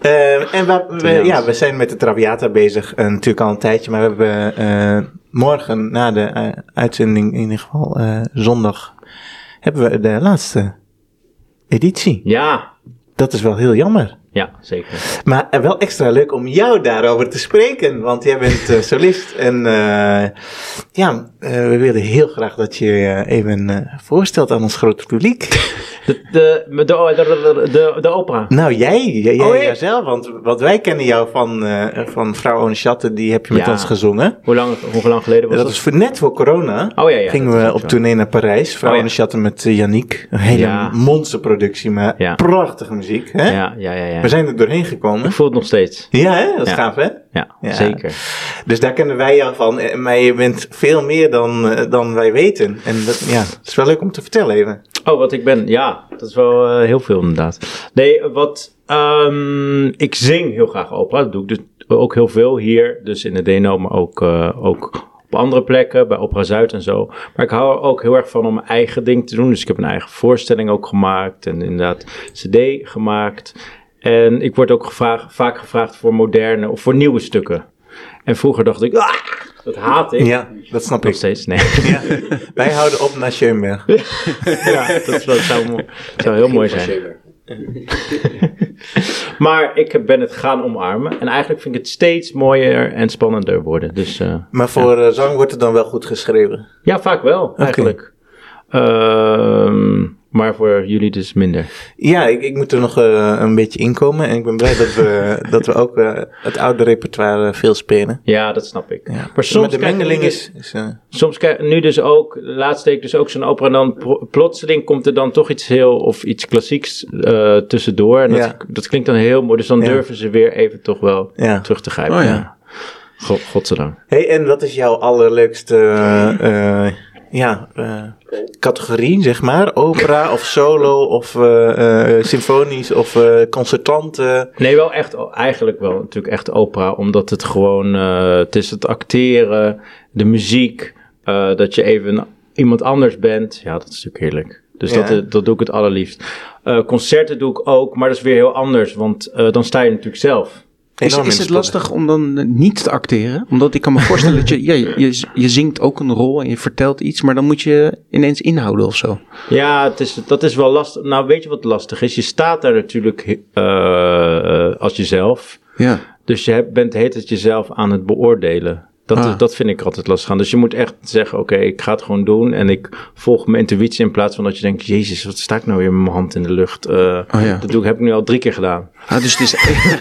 Eh, en we, ja, we zijn met de Traviata bezig, eh, natuurlijk al een tijdje, maar we hebben eh, morgen na de uitzending, in ieder geval eh, zondag, hebben we de laatste editie. Ja, Dat is wel heel jammer. Ja, zeker. Maar eh, wel extra leuk om jou daarover te spreken, want jij bent eh, solist. En eh, ja, we willen heel graag dat je je even voorstelt aan ons grote publiek. De, de, de, de, opera. Nou, jij, jij, jij Oh, jijzelf, want, want wij kennen jou van, van Vrouw Ohne Schatten, die heb je met Ja. ons gezongen. Hoe lang, hoe lang geleden was dat dat? was voor, net voor corona. Oh ja, ja. gingen we op tournee naar Parijs. Vrouw Oh, ja. Met Yannick. Een hele Ja. monsterproductie, maar prachtige muziek. Hè? Ja, ja, ja. ja. We zijn er doorheen gekomen. Ik voel het nog steeds. Ja, hè? dat is Ja. gaaf, hè? Ja, Ja. zeker. Dus daar kennen wij jou van. Eh, Maar je bent veel meer dan, eh, dan wij weten. En dat, ja, het is wel leuk om te vertellen even. Oh, wat ik ben. Ja, dat is wel eh, heel veel inderdaad. Nee, wat. ehm, ik zing heel graag opera. Dat doe ik dus ook heel veel hier. Dus in de Deno, maar ook, ook op andere plekken. Bij Opera Zuid en zo. Maar ik hou er ook heel erg van om mijn eigen ding te doen. Dus ik heb een eigen voorstelling ook gemaakt. En inderdaad cd gemaakt. En ik word ook gevraagd, vaak gevraagd voor moderne of voor nieuwe stukken. En vroeger dacht ik, ah, dat haat ik. Ja, dat snap Nog ik. steeds, nee. Ja. Wij houden op naar Schoenberg. ja, dat, dat zou, zou heel mooi zijn. Maar ik ben het gaan omarmen. En eigenlijk vind ik het steeds mooier en spannender worden. Dus eh, Maar voor eh, zang wordt het dan wel goed geschreven. ja, vaak wel eigenlijk. Ehm, maar voor jullie dus minder. Ja, ik, ik moet er nog eh, een beetje inkomen. En ik ben blij dat we, dat we ook eh, het oude repertoire veel spelen. Ja, dat snap ik. Ja. Maar soms maar de mengeling nu is... is eh, Soms krijg nu dus ook, laatst deed ik dus ook zo'n opera en dan pro- plotseling komt er dan toch iets heel, of iets klassieks eh, tussendoor. En dat, Ja. dat klinkt dan heel mooi. Dus dan Ja. durven ze weer even toch wel ja. terug te grijpen. Oh ja. God, godzijdank. Hey, en wat is jouw allerleukste eh, eh, ja, eh, categorie, zeg maar? Opera of solo of eh, eh, symfonisch of concertante? Nee, wel echt, eigenlijk wel natuurlijk echt opera, omdat het gewoon, het is het acteren, de muziek, dat je even iemand anders bent. Ja, dat is natuurlijk heerlijk. Dus Ja. dat, dat doe ik het allerliefst. Concerten doe ik ook, maar dat is weer heel anders, want dan sta je natuurlijk zelf. Is, is het lastig om dan eh, niet te acteren? Omdat ik kan me voorstellen dat je, ja, je, je zingt ook een rol en je vertelt iets, maar dan moet je ineens inhouden of zo. Ja, het is, dat is wel lastig. Nou, weet je wat lastig is? Je staat daar natuurlijk eh, als jezelf. Ja. Dus je bent heet het jezelf aan het beoordelen. Dat, Ah. dat vind ik altijd lastig aan. Dus je moet echt zeggen, oké, ik ga het gewoon doen. En ik volg mijn intuïtie in plaats van dat je denkt... Jezus, wat sta ik nou weer met mijn hand in de lucht? Eh, Oh ja. Dat doe ik, heb ik nu al drie keer gedaan. Ah, dus het is,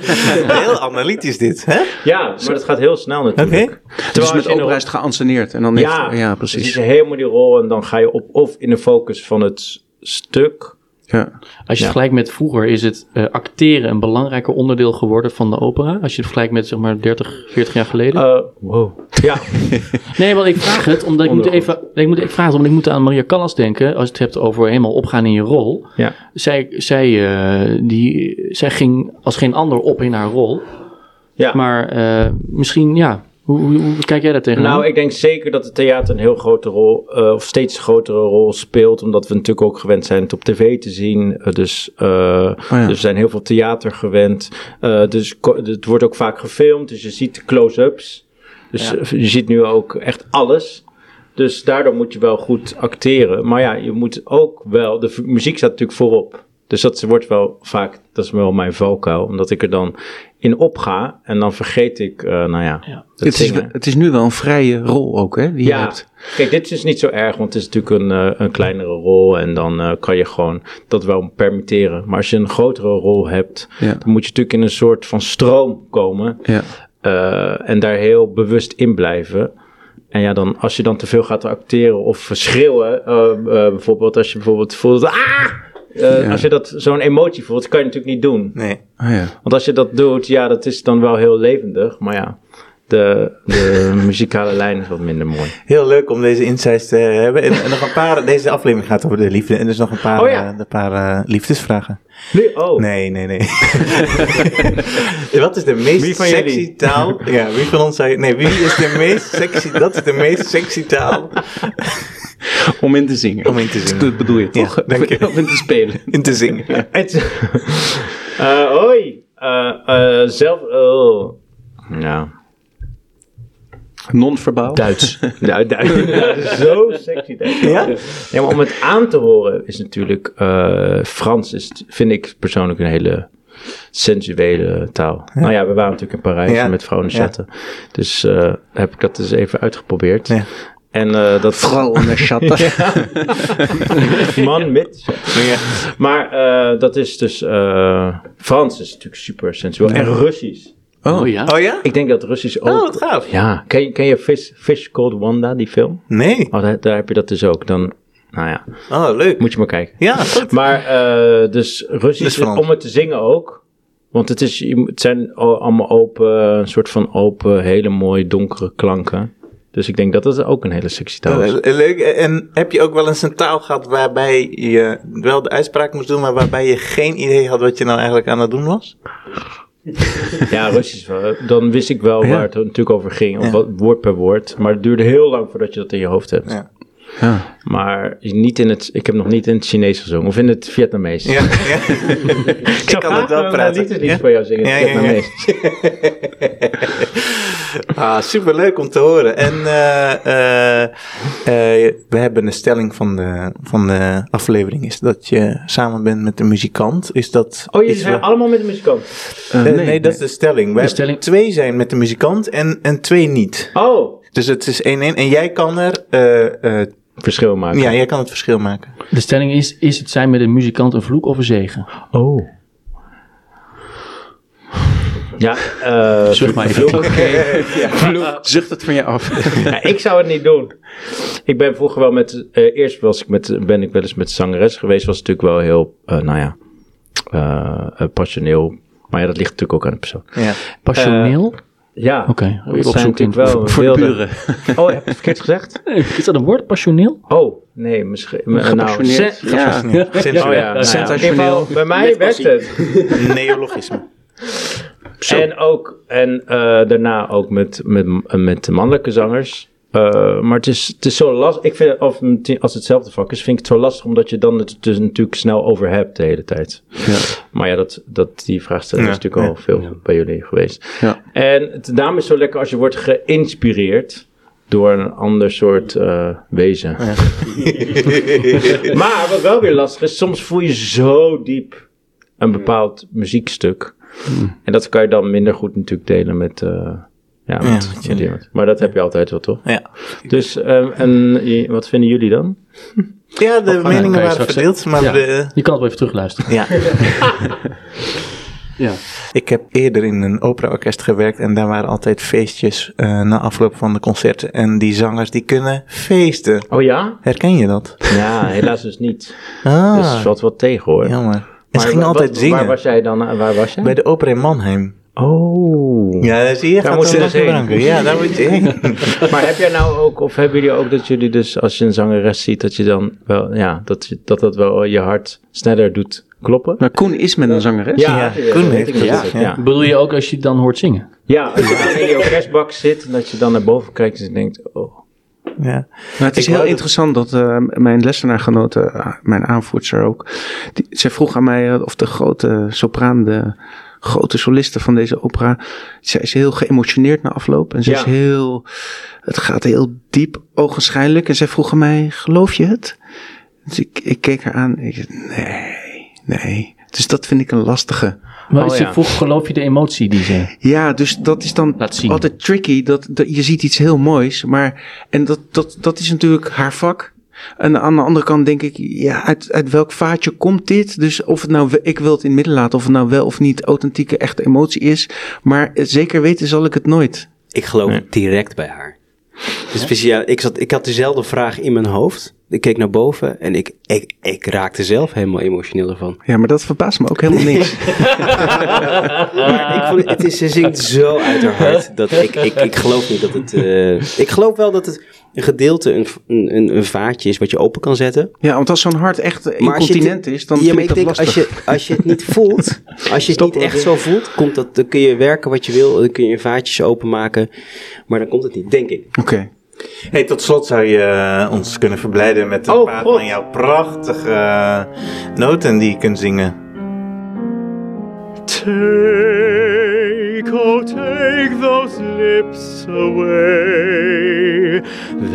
Heel analytisch dit, hè? Ja, maar dat gaat heel snel natuurlijk. Oké. dus met je is het geanceneerd. En dan Ja, heeft, ja, precies. zit je helemaal die rol en dan ga je op of in de focus van het stuk... Ja. Als je het Ja. vergelijkt met vroeger, is het eh, acteren een belangrijker onderdeel geworden van de opera. Als je het vergelijkt met zeg maar 30, 40 jaar geleden. eh, wow. Ja, Nee, want ik vraag het omdat ik moet even, ik moet, ik vraag het omdat ik moet aan Maria Callas denken. Als je het hebt over helemaal opgaan in je rol. ja. Zij, zij, eh, die, zij ging als geen ander op in haar rol. ja. Maar eh, misschien, ja, hoe, hoe, hoe kijk jij daar tegenaan? Nou, ik denk zeker dat het theater een heel grote rol, eh, of steeds grotere rol speelt, omdat we natuurlijk ook gewend zijn het op tv te zien. Eh, dus, eh, ja. dus we zijn heel veel theater gewend. Eh, dus het wordt ook vaak gefilmd, dus je ziet close-ups. Dus Ja. je ziet nu ook echt alles. Dus daardoor moet je wel goed acteren. Maar ja, je moet ook wel, de muziek staat natuurlijk voorop. Dus dat wordt wel vaak, dat is wel mijn valkuil, omdat ik er dan in opga en dan vergeet ik, eh, nou ja, Ja. het is, het is nu wel een vrije rol ook, hè? Die je Ja, hebt. kijk, dit is niet zo erg, want het is natuurlijk een, eh, een kleinere rol en dan eh, kan je gewoon dat wel permitteren. Maar als je een grotere rol hebt, Ja. dan moet je natuurlijk in een soort van stroom komen Ja. eh, en daar heel bewust in blijven. En ja, dan, als je dan te veel gaat acteren of schreeuwen, eh, eh, bijvoorbeeld als je bijvoorbeeld voelt, ah! Eh, Ja. Als je dat zo'n emotie voelt, kan je natuurlijk niet doen. Nee. Ah, ja. Want als je dat doet, ja, dat is dan wel heel levendig. Maar ja, De, de muzikale lijn is wat minder mooi. Heel leuk om deze insights te hebben. En, en nog een paar, deze aflevering gaat over de liefde. En dus nog een paar, Oh ja. eh, een paar eh, liefdesvragen. Nee, oh. Nee, nee, nee. Wat is de meest Wie van sexy jullie? taal? Ja, wie van ons zei... Nee, wie is de meest sexy... Dat is de meest sexy taal Om in te zingen. om in te zingen. Dat bedoel je toch? dank je. Om in te spelen. In te zingen. Eh, hoi. Eh, eh, zelf... Oh. Nou, Non-verbaal. Duits. Ja, Duits. Dat is zo sexy. Duits. Ja? Ja, maar om het aan te horen is natuurlijk... Frans is, vind ik persoonlijk een hele sensuele taal. Nou ja, we waren natuurlijk in Parijs Ja. met vrouwen chatten. Dus eh, heb ik dat dus even uitgeprobeerd. En eh, dat... Vooral onder chatten. Man met. Maar eh, dat is dus... eh, Frans is natuurlijk super sensueel. En Russisch. Oh, ja. Oh ja? Ik denk dat Russisch ook... Oh, wat gaaf. Ja, ken je, ken je Fish, Fish Called Wanda, die film? Nee. Oh, daar, daar heb je dat dus ook. Dan, nou ja, Oh, leuk. moet je maar kijken. Ja, goed. Maar eh, dus Russisch, Dus om het te zingen ook. Want het, is, het zijn al- allemaal open, een soort van open, hele mooie donkere klanken. Dus ik denk dat dat ook een hele sexy taal is. Leuk. En heb je ook wel eens een taal gehad waarbij je wel de uitspraak moest doen, maar waarbij je geen idee had wat je nou eigenlijk aan het doen was? Ja, Russisch. Dan wist ik wel waar het natuurlijk over ging, of wat, woord per woord. Maar het duurde heel lang voordat je dat in je hoofd hebt. Ja. Ja. Maar niet in het, ik heb nog niet in het Chinees gezongen, of in het Vietnamees. Ja, ja. ik kan het wel praten. Niet liefdes Ja? voor jou zingen in Ja, het ja, ja. Vietnamees. Ah, superleuk om te horen. En eh, eh, eh, we hebben een stelling van de, van de aflevering. Is dat je samen bent met een muzikant. Is dat Oh, jullie iets zijn allemaal met de muzikant? Eh, Eh, nee, dat is de stelling. Wij De stelling- twee zijn met de muzikant en, en twee niet. Oh, Dus het is 1-1. En jij kan er... eh, eh, verschil maken. ja, jij kan het verschil maken. De stelling is, is het zijn met een muzikant een vloek of een zegen? Oh. Ja, eh Zucht maar even. Vloek, zucht het van je af. ja, ik zou het niet doen. Ik ben vroeger wel met, eh, eerst was ik met, ben ik wel eens met zangeres geweest, was natuurlijk wel heel, eh, nou ja, passioneel. Maar ja, dat ligt natuurlijk ook aan de persoon. Ja. Passioneel? Ja, Oké, ik zijn natuurlijk wel Voor de buren. Oh, heb ik het verkeerd gezegd? is dat een woord, passioneel? Oh, nee, misschien. Nou, Gepassioneerd. sen- Ja. Ja. Oh ja, nou ja, in Sensationeel. ieder geval, bij mij werkt het. Neologisme. En ook, en eh, daarna ook met, met, met de mannelijke zangers. Eh, maar het is, het is zo lastig. Ik vind, of als het hetzelfde vak is, vind ik het zo lastig omdat je dan het dus natuurlijk snel over hebt de hele tijd. Ja. Maar ja, dat, dat, die vraagstelling Ja, is natuurlijk al veel bij jullie geweest. Ja. En het, daarom is het zo lekker als je wordt geïnspireerd door een ander soort eh, wezen. maar wat wel weer lastig is, soms voel je zo diep een bepaald muziekstuk. En dat kan je dan minder goed natuurlijk delen met, eh, ja, iemand. Maar dat heb je altijd wel, toch? Ja. Dus, eh, en wat vinden jullie dan? Ja, de je meningen waren verdeeld, maar Ja. de, Je kan het wel even terugluisteren. ja. Ja. Ik heb eerder in een operaorkest gewerkt en daar waren altijd feestjes eh, na afloop van de concerten. En die zangers die kunnen feesten. Oh ja? Herken je dat? Ja, helaas dus niet. Ah, Dus valt wat tegen hoor. jammer. En Maar ze gingen altijd wat- zingen. Waar was jij dan? eh, Waar was jij? Bij de opera in Mannheim. Oh. Ja, zie je, Daar moet je dus heen. Ja, daar moet je heen. Maar heb jij nou ook, of hebben jullie ook dat jullie dus, als je een zangeres ziet, dat je dan wel, ja, dat je, dat, dat wel je hart sneller doet kloppen? Maar Koen is met een zangeres. Ja, Koen heeft ik dat, ja. ja. Ja. Bedoel je ook als je dan hoort zingen? ja, als je dan in die orkestbak zit en dat je dan naar boven kijkt en je denkt, oh. Ja. Maar het is Ik heel dat- interessant dat eh, mijn lessenaargenote, uh, mijn aanvoerster ook, die, zij vroeg aan mij eh, of de grote sopraan, de grote soliste van deze opera, zij is heel geëmotioneerd na afloop. En ze Ja. is heel, het gaat heel diep ogenschijnlijk. En zij vroeg aan mij, geloof je het? Dus ik, ik keek haar aan en ik zei, nee, nee. Dus dat vind ik een lastige. Maar Oh, ja. je vroeg, geloof je de emotie die ze... Ja, dus dat is dan altijd tricky. Dat, dat, je ziet iets heel moois, maar en dat, dat, dat is natuurlijk haar vak. En aan de andere kant denk ik, ja, uit, uit welk vaatje komt dit? Dus of het nou, ik wil het in het midden laten, of het nou wel of niet authentieke, echte emotie is. Maar zeker weten zal ik het nooit. Ik geloof Nee. direct bij haar. Is speciaal, ik, zat, ik had dezelfde vraag in mijn hoofd. Ik keek naar boven en ik, ik, ik raakte zelf helemaal emotioneel ervan. Ja, maar dat verbaast me ook helemaal niks. Maar ik vond, het- het is, ze zingt zo uit haar hart. Dat ik, ik, ik geloof niet dat het... eh, ik geloof wel dat het een gedeelte, een, een, een vaatje is wat je open kan zetten. Ja, want als zo'n hart echt Maar incontinent het- is, dan ja, maar ik denk, lastig. als je, als je het niet voelt, als je het niet echt zo voelt, komt dat, dan kun je werken wat je wil, dan kun je vaatjes openmaken, maar dan komt het niet, denk ik. Oké. Hey, tot slot zou je eh, ons kunnen verblijden met een Oh, paar God. van jouw prachtige eh, noten die je kunt zingen. Take, oh, take those lips away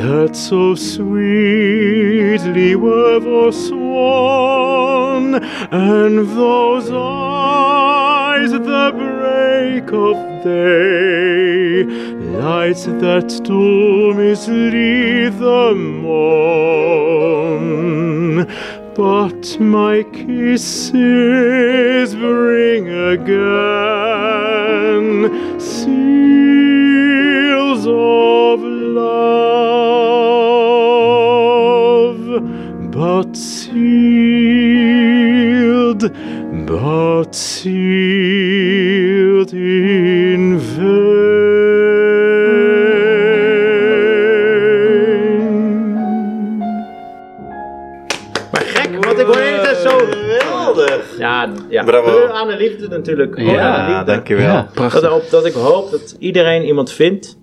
that so sweetly were forsworn, and those eyes the break of day, lights that still mislead the morn. But my kisses bring again seals of love, but sealed, but sealed Ja. Bravo. Aan de liefde natuurlijk. Ja, liefde. dankjewel. Ja. Dat, ik- dat ik hoop dat iedereen iemand vindt.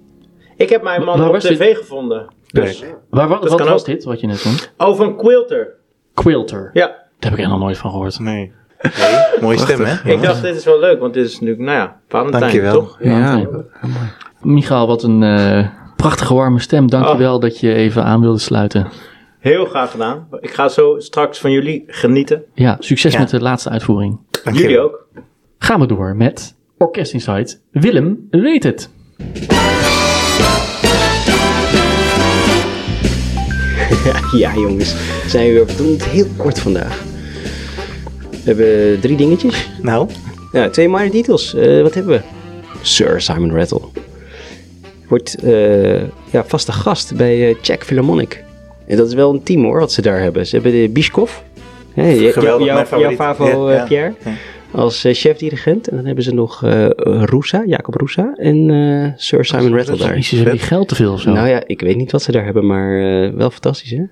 Ik heb mijn man Waar op tv dit? gevonden. Dus. Waar, wat was ook. dit, wat je net vond? Oh, van Quilter. Quilter. Ja, Daar heb ik nog nooit van gehoord. Nee. Mooie stem, hè? ik dacht dit is wel leuk, want dit is nu, nou ja, Valentijn, Dankjewel. toch? Ja, Michael, wat een eh, prachtige warme stem. Dankjewel dat je even aan wilde sluiten. Heel graag gedaan. Ik ga zo straks van jullie genieten. Ja, succes Ja. met de laatste uitvoering. Dankjewel. Jullie ook. Gaan we door met Orkest Insight. Willem weet het. Ja jongens, zijn we weer, we doen het heel kort vandaag. We hebben drie dingetjes. Nou, Ja, twee minor details. Eh, wat hebben we? Sir Simon Rattle. Wordt eh, ja, vaste gast bij eh Czech Philharmonic. En dat is wel een team hoor, wat ze daar hebben. Ze hebben de je- Geweldig, jouw- favo Ja, eh. Pierre. Ja. Als eh, chefdirigent. En dan hebben ze nog eh Rusa, Jacob Rusa. En eh, Sir Simon Rattle daar. Hebben die geld te veel of zo? Nou ja, ik weet niet wat ze daar hebben, maar eh, wel fantastisch hè?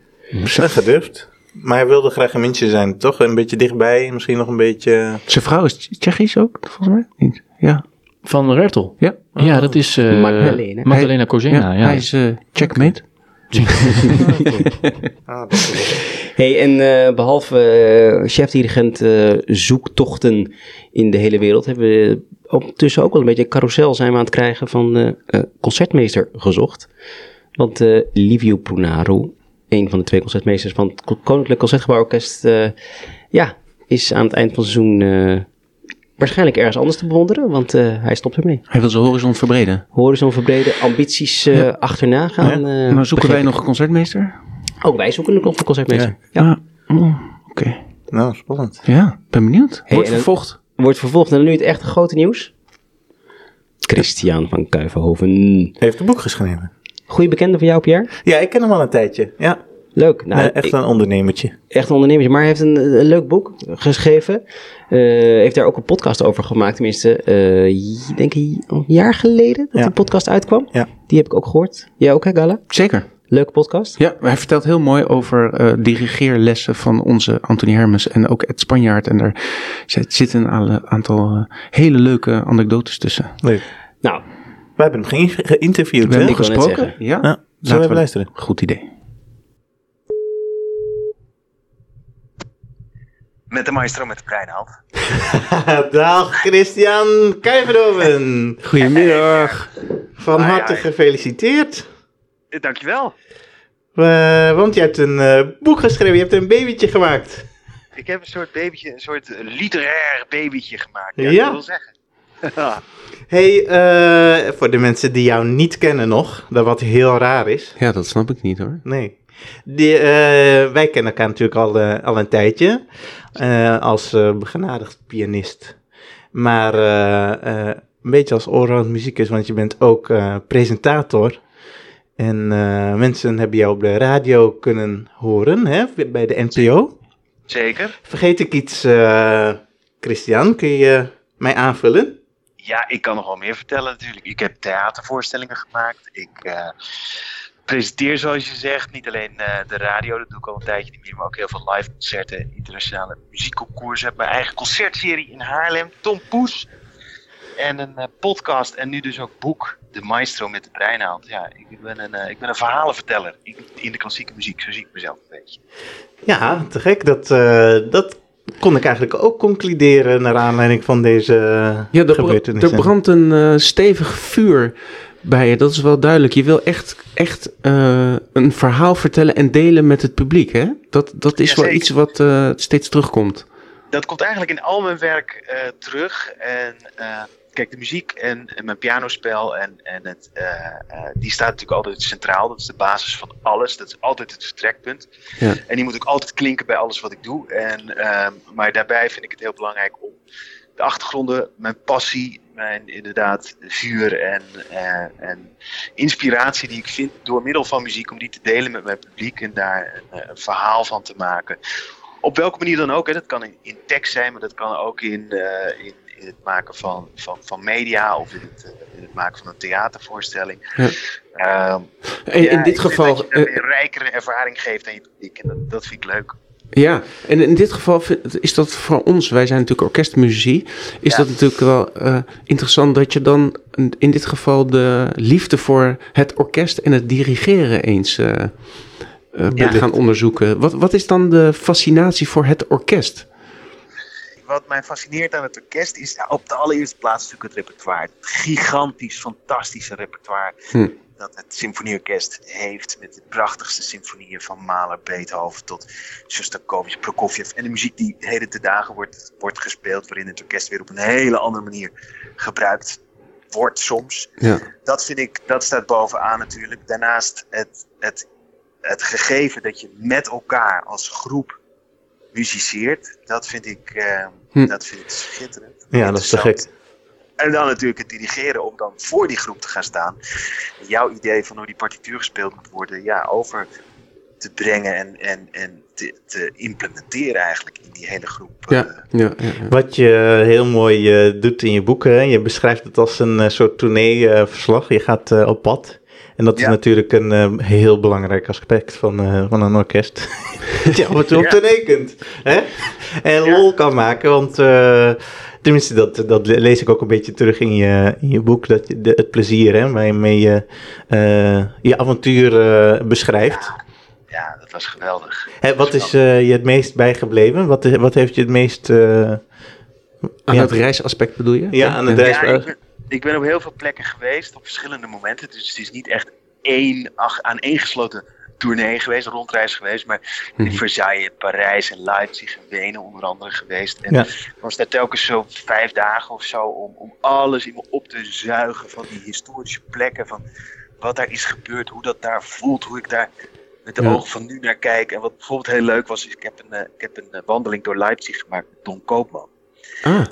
snel gedurfd. Maar hij wilde graag een mintje zijn, toch? Een beetje dichtbij, misschien nog een beetje... Zijn vrouw is Tsjechisch ook, volgens mij. Niet? Ja. Van Rertel. Ja. Ja, dat is eh Magdalena. Magdalena Kozena. Ja, Hij is checkmate. Ah, Hey, en eh, behalve eh, chefdirigent eh, zoektochten in de hele wereld, hebben we ondertussen ook wel een beetje een carousel zijn we aan het krijgen van concertmeester gezocht. Want Livio Prunaru, een van de twee concertmeesters van het Ko- Koninklijk Concertgebouworkest, ja, is aan het eind van het seizoen waarschijnlijk ergens anders te bewonderen, want eh, hij stopt ermee. Hij wil zijn horizon verbreden. Horizon verbreden, ambities eh, achterna gaan. eh, maar zoeken wij nog een concertmeester? Ook wij zoeken nog een concertmeester. Ja. Ja. Oh, Oké. Nou, spannend. Ja, ben benieuwd. Hey, Wordt vervolgd. Wordt vervolgd en nu het echte grote nieuws. Christian van Kuivenhoven. Heeft een boek geschreven. Goeie bekende van jou, Pierre? Ja, ik ken hem al een tijdje. Ja, Leuk. Nou, Nee, echt een ondernemertje. echt een ondernemer. Maar hij heeft een, een leuk boek geschreven. Eh, heeft daar ook een podcast over gemaakt. Tenminste, eh, j- denk ik een jaar geleden dat Ja. die podcast uitkwam. Ja. Die heb ik ook gehoord. Jij ook, hè, Gala? Zeker. Leuke podcast. Ja, hij vertelt heel mooi over eh, dirigeerlessen van onze Anthony Hermes en ook Ed Spanjaard. En daar zit- zitten een aantal hele leuke anekdotes tussen. Leuk. Nou, We hebben hem ge- geïnterviewd, We hebben net gesproken. Ja, Ja, zullen we even luisteren? Goed idee. Met de maestro met de Breinaald. Dag Christian Kuiverdoven. Goedemiddag. Van Ai, harte ai. gefeliciteerd. Eh, Dankjewel. Eh, want je hebt een eh, boek geschreven, je hebt een babytje gemaakt. Ik heb een soort babytje, een soort literair babytje gemaakt. Ja, Ja. ik wil zeggen. hey, eh, voor de mensen die jou niet kennen nog, dat wat heel raar is. Ja, dat snap ik niet hoor. Nee. Die, eh, wij kennen elkaar natuurlijk al, eh, al een tijdje. eh, als begenadigd pianist. Maar een beetje als allround muzikus, want je bent ook presentator. En mensen hebben jou op de radio kunnen horen, hè, bij de NPO. Zeker. Vergeet ik iets, Christian? Kun je mij aanvullen? Ja, ik kan nog wel meer vertellen natuurlijk. Ik heb theatervoorstellingen gemaakt. Ik presenteer zoals je zegt niet alleen eh, de radio, dat doe ik al een tijdje niet meer, maar ook heel veel live concerten, internationale muziekconcours. Ik heb mijn eigen concertserie in Haarlem, Tom Poes. En een eh, podcast en nu dus ook boek, De Maestro met de Breinaald. Ja, ik ben een, eh, ik ben een verhalenverteller in, in de klassieke muziek, zo zie ik mezelf een beetje. Ja, te gek. Dat, eh, dat kon ik eigenlijk ook concluderen naar aanleiding van deze Ja, er, gebeurtenissen. er brandt een stevig vuur bij je. Dat is wel duidelijk. Je wil echt, echt eh, een verhaal vertellen en delen met het publiek, hè? Dat, dat is wel iets wat eh, steeds terugkomt. dat komt eigenlijk in al mijn werk eh, terug. En kijk, de muziek en, en mijn pianospel, en, en het, die staat natuurlijk altijd centraal. Dat is de basis van alles. Dat is altijd het vertrekpunt. Ja. En die moet ook altijd klinken bij alles wat ik doe. En, ehm, maar daarbij vind ik het heel belangrijk om de achtergronden, mijn passie, mijn inderdaad vuur en, eh, en inspiratie die ik vind door middel van muziek, om die te delen met mijn publiek en daar een, eh, een verhaal van te maken op welke manier dan ook. Hè. Dat kan in, in tekst zijn, maar dat kan ook in, eh, in, in het maken van, van, van media of in het, in het maken van een theatervoorstelling. Ja. Ehm, En ja, in dit geval... Dat je daarmee een rijkere ervaring geeft aan je publiek. En dat, dat vind ik leuk. Ja, en in dit geval is dat voor ons, wij zijn natuurlijk orkestmuzici, is Ja. dat natuurlijk wel eh, interessant dat je dan in dit geval de liefde voor het orkest en het dirigeren eens Ja. gaan onderzoeken. Wat, wat is dan de fascinatie voor het orkest? Wat mij fascineert aan het orkest is op de allereerste plaats natuurlijk het repertoire. Het gigantisch, fantastische repertoire Hm. Dat het symfonieorkest heeft. Met de prachtigste symfonieën van Mahler, Beethoven tot Shostakovich, Prokofjev. En de muziek die heden te dagen wordt, wordt gespeeld, waarin het orkest weer op een hele andere manier gebruikt wordt soms. Ja. Dat vind ik, dat staat bovenaan natuurlijk. Daarnaast het, het, het gegeven dat je met elkaar als groep muziceert, dat vind ik, eh, Hm. dat vind ik schitterend. Ja, dat is te Interessant. En dan natuurlijk het dirigeren om dan voor die groep te gaan staan. Jouw idee van hoe die partituur gespeeld moet worden, ja, over te brengen en, en, en te, te implementeren eigenlijk in die hele groep. Ja, eh, ja, ja, ja. Wat je heel mooi eh, doet in je boeken, hè, je beschrijft het als een eh, soort tourneeverslag. je gaat op pad. En dat is Ja. natuurlijk een eh, heel belangrijk aspect van, eh, van een orkest. ja, wat je op kunt. Hè? En Ja. lol kan maken, want eh, tenminste, dat, dat lees ik ook een beetje terug in je, in je boek. Dat je, de, het plezier hè, waarmee je eh, je avontuur eh, beschrijft. ja, dat was geweldig. Hè, wat is eh, je het meest bijgebleven? Wat, wat heeft je het meest... eh, Aan Ja. het reisaspect bedoel je? Ja, aan het reis- Ja, ik ben, op heel veel plekken geweest, op verschillende momenten. Dus het is niet echt één ach, aaneengesloten tournee geweest, een rondreis geweest. Maar in Mhm. Versailles, Parijs en Leipzig en Wenen onder andere geweest. En Ja. ik was daar telkens zo vijf dagen of zo om, om alles in me op te zuigen van die historische plekken. Van wat daar is gebeurd, hoe dat daar voelt, hoe ik daar met de Ja. ogen van nu naar kijk. En wat bijvoorbeeld heel leuk was, is ik heb een, eh, ik heb een eh, wandeling door Leipzig gemaakt met Don Koopman. Ah,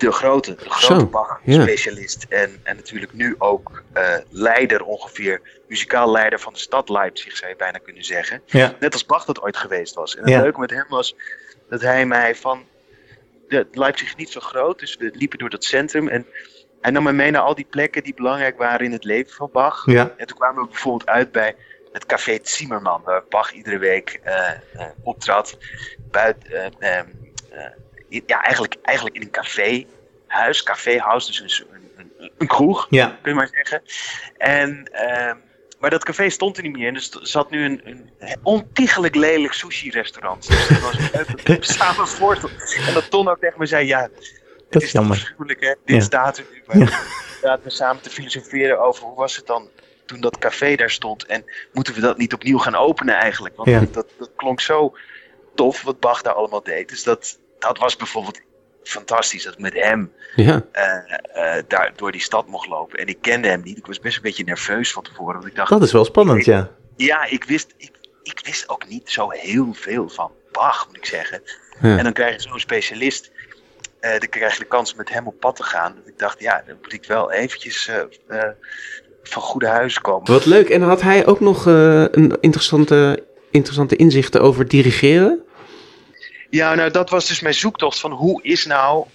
de grote, de grote Bach-specialist. En, en natuurlijk nu ook eh, leider ongeveer, muzikaal leider van de stad Leipzig, zou je bijna kunnen zeggen. Ja. Net als Bach dat ooit geweest was. En het Ja. leuke met hem was dat hij mij van... De, Leipzig is niet zo groot, dus we liepen door dat centrum. En hij nam me mee naar al die plekken die belangrijk waren in het leven van Bach. En toen kwamen we bijvoorbeeld uit bij het café Zimmerman, waar Bach iedere week eh, eh, optrad. Buiten, eh, ehm, eh, ja, eigenlijk, eigenlijk in een caféhuis, caféhuis, dus een, een, een, een kroeg, Ja. kun je maar zeggen. En, ehm, maar dat café stond er niet meer en er zat nu een, een ontiegelijk lelijk sushi-restaurant. Dus dat was een samen voorstel. En dat Ton ook tegen me zei, ja, Dat is jammer. hè? Dit Ja. staat er nu. Maar laten we samen te filosoferen over hoe was het dan toen dat café daar stond. En moeten we dat niet opnieuw gaan openen eigenlijk? Want Ja. dat, dat klonk zo tof wat Bach daar allemaal deed. Dus dat, dat was bijvoorbeeld fantastisch dat ik met hem ja. eh, eh, daar door die stad mocht lopen. En ik kende hem niet. Ik was best een beetje nerveus van tevoren. Want ik dacht, Dat is wel spannend, ja. ja, ik wist, ik, ik wist ook niet zo heel veel van Bach, moet ik zeggen. Ja. En dan krijg je zo'n specialist, eh, dan krijg je de kans met hem op pad te gaan. Dat ik dacht, ja, dan moet ik wel eventjes van goede huizen komen. Wat leuk. En had hij ook nog een interessante, interessante inzichten over dirigeren? Ja, nou dat was dus mijn zoektocht van hoe is nou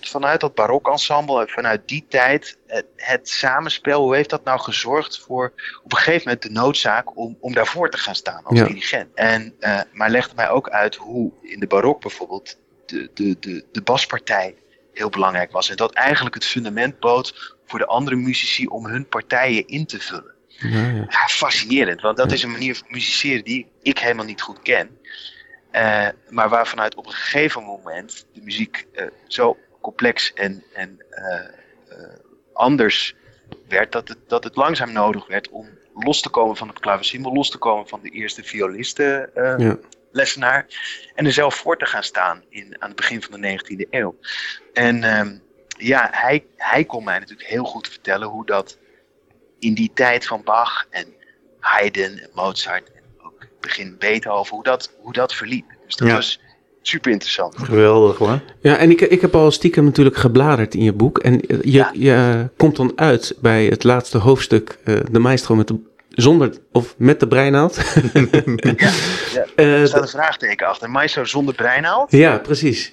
vanuit dat barokensemble, vanuit die tijd, het, het, samenspel, hoe heeft dat nou gezorgd voor op een gegeven moment de noodzaak om, om daarvoor te gaan staan als Ja. dirigent. En, eh, maar legde mij ook uit hoe in de barok bijvoorbeeld de, de, de, de baspartij heel belangrijk was. En dat eigenlijk het fundament bood voor de andere muzici om hun partijen in te vullen. Ja, ja. Ja, fascinerend, want dat is een manier van musiceren die ik helemaal niet goed ken. Eh, maar waar vanuit op een gegeven moment de muziek eh, zo complex en, en eh, anders werd, dat het, dat het langzaam nodig werd om los te komen van het klavecimbal, los te komen van de eerste violisten Ja. lessenaar en er zelf voor te gaan staan in, aan het begin van de 19e eeuw. En ehm, ja, hij, hij kon mij natuurlijk heel goed vertellen hoe dat in die tijd van Bach en Haydn en Mozart begin Beethoven, hoe dat, hoe dat verliep. Dus dat Ja. was super interessant. Geweldig hoor. Ja, en ik, ik heb al stiekem natuurlijk gebladerd in je boek. En eh, je, Ja. je komt dan uit bij het laatste hoofdstuk, eh, de maestro met de, zonder of met de breinaald. Ja, Eh, Er staat een vraagteken achter. Maestro zonder breinaald? Ja, precies.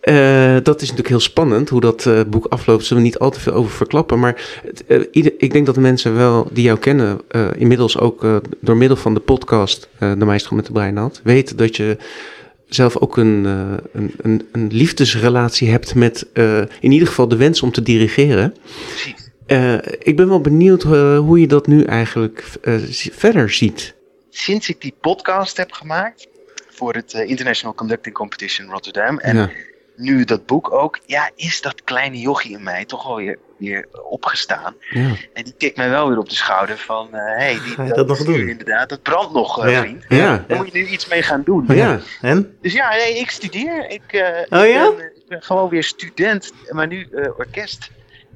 Eh, dat is natuurlijk heel spannend hoe dat eh, boek afloopt. Zullen we niet al te veel over verklappen. Maar eh, ieder, ik denk dat de mensen wel die jou kennen, inmiddels ook door middel van de podcast, De Meester met de Breinaald, weten dat je zelf ook een, een, een, een liefdesrelatie hebt met in ieder geval de wens om te dirigeren. Ik ben wel benieuwd hoe je dat nu eigenlijk verder ziet. Sinds ik die podcast heb gemaakt voor het International Conducting Competition Rotterdam en Ja. Nu dat boek ook, ja, is dat kleine jochie in mij toch wel weer, weer opgestaan. Ja. En die tikt mij wel weer op de schouder van, eh hey, die, je dat nog doen? Inderdaad, dat brandt nog, eh, Ja. vriend. Ja. Daar moet je nu iets mee gaan doen. Ja. En? Dus ja, nee, ik studeer. Ik, eh, Oh ik ben, ik ben gewoon weer student, maar nu eh,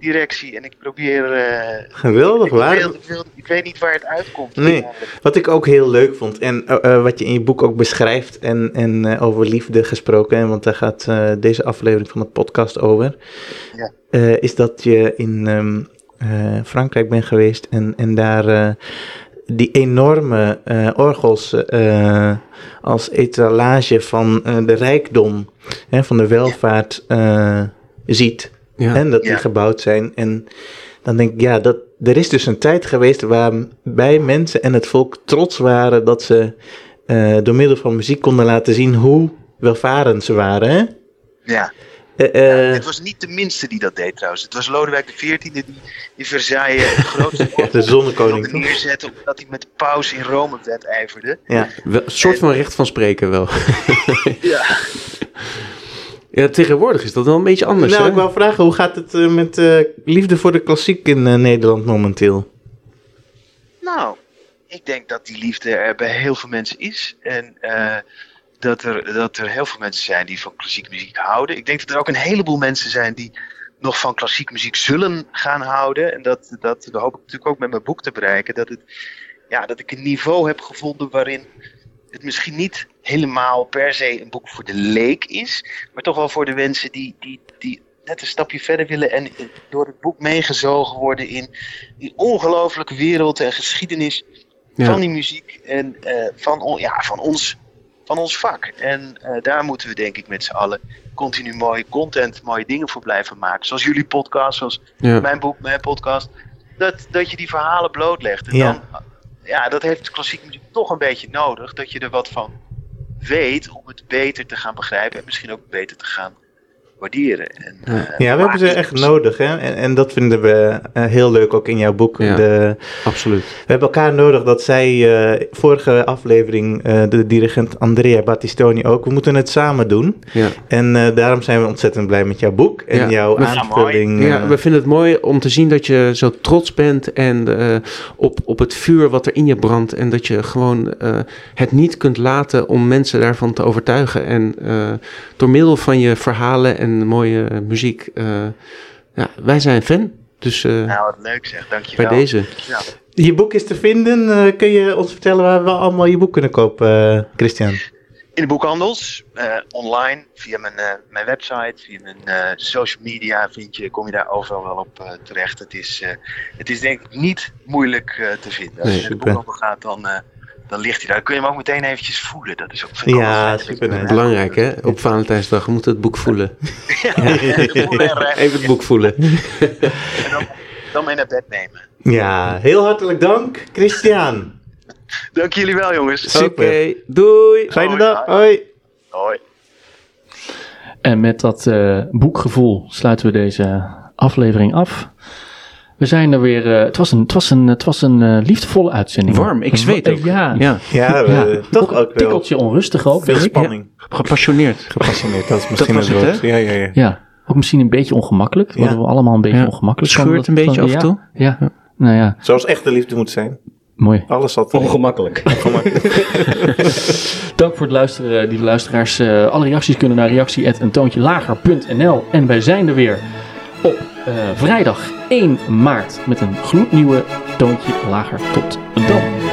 orkestdirectie. En ik probeer... eh, Geweldig, ik, waar? wil- ik, wil- ik weet niet waar het uitkomt. Nee. Wat ik ook heel leuk vond en eh, eh, wat je in je boek ook beschrijft en, en over liefde gesproken, hè, want daar gaat deze aflevering van de podcast over, Ja. is dat je in ehm, eh, Frankrijk bent geweest en, en daar die enorme orgels als etalage van de rijkdom, hè, van de welvaart ziet. Ja. En dat die Ja. gebouwd zijn. En dan denk ik, ja, dat, er is dus een tijd geweest waarbij mensen en het volk trots waren dat ze eh, door middel van muziek konden laten zien hoe welvarend ze waren. Hè? Ja. Eh, eh, Het was niet de minste die dat deed trouwens. Het was Lodewijk XIV die in Versailles het grootste ja, de zonnekoning omdat hij met de paus in Rome wedijverde. Ja. Wel, een soort van recht van spreken wel. Ja. Ja, tegenwoordig is dat wel een beetje anders. Nou, hè? ik wou vragen, hoe gaat het eh, met eh, liefde voor de klassiek in eh, Nederland momenteel? Nou, ik denk dat die liefde er bij heel veel mensen is. En eh, dat, er, dat er heel veel mensen zijn die van klassieke muziek houden. Ik denk dat er ook een heleboel mensen zijn die nog van klassieke muziek zullen gaan houden. En dat, dat, dat hoop ik natuurlijk ook met mijn boek te bereiken. Dat, het, ja, dat ik een niveau heb gevonden waarin het misschien niet helemaal per se een boek voor de leek is. Maar toch wel voor de mensen die, die, die net een stapje verder willen. En door het boek meegezogen worden in die ongelooflijke wereld en geschiedenis Ja. van die muziek en eh, van, ja, van, ons, van ons vak. En eh, daar moeten we denk ik met z'n allen continu mooie content, mooie dingen voor blijven maken. Zoals jullie podcast, zoals Ja. mijn boek, mijn podcast. Dat, dat je die verhalen blootlegt. En Ja. dan, ja, dat heeft klassieke muziek toch een beetje nodig. Dat je er wat van weet om het beter te gaan begrijpen en misschien ook beter te gaan waarderen. En, eh, Ja, we hebben ze echt nodig. Hè? En, en dat vinden we eh, heel leuk ook in jouw boek. Ja. De, Absoluut. we hebben elkaar nodig. Dat zei eh, vorige aflevering eh, de dirigent Andrea Battistoni ook. We moeten het samen doen. Ja. En eh, daarom zijn we ontzettend blij met jouw boek en Ja. jouw aanvulling. Ja, we vinden het mooi om te zien dat je zo trots bent en eh, op, op het vuur wat er in je brandt. En dat je gewoon eh, het niet kunt laten om mensen daarvan te overtuigen. En eh, door middel van je verhalen en mooie muziek, eh, ja, wij zijn fan. Dus eh, Nou, wat leuk zeg, dankjewel. bij deze. Ja. Je boek is te vinden. Eh, kun je ons vertellen waar we allemaal je boek kunnen kopen, eh, Christian? in de boekhandels, eh, online, via mijn, eh, mijn website, via mijn eh, social media vind je, kom je daar overal wel op eh, terecht. Het is, eh, het is denk ik niet moeilijk eh, te vinden. Als je naar de boekhandel gaat, dan, eh, dan ligt hij daar. Dan kun je hem ook meteen eventjes voelen. Dat is ook Ja, super. Belangrijk hè, op Valentijnsdag moet het boek voelen. Even Even het boek voelen. En dan, dan mee naar bed nemen. Ja, heel hartelijk dank, Christian. Dank jullie wel, jongens. Oké, doei! Fijne dag. Hoi. Hoi. En met dat eh, boekgevoel sluiten we deze aflevering af. We zijn er weer. eh, het was een, het was een, het was een eh, liefdevolle uitzending. Warm, ik zweet Eh, ook. Ja, Ja, Ja, we- Ja. toch ook wel tikkeltje onrustig ook. veel spanning. gepassioneerd. Gepassioneerd, dat is misschien was het het, woord. Ja, ja, ja. Ja, ook misschien een beetje ongemakkelijk. Worden we allemaal een beetje Ja. ongemakkelijk. Scheurt dat- een beetje van- af en toe. Ja, nou ja, Zoals echte liefde moet zijn. mooi. Alles zat. Ongemakkelijk. Dank voor het luisteren, lieve luisteraars. Eh, alle reacties kunnen naar reactie.eentoontjelager.nl En wij zijn er weer op eh, vrijdag 1 maart met een gloednieuwe Toontje Lager. Tot dan.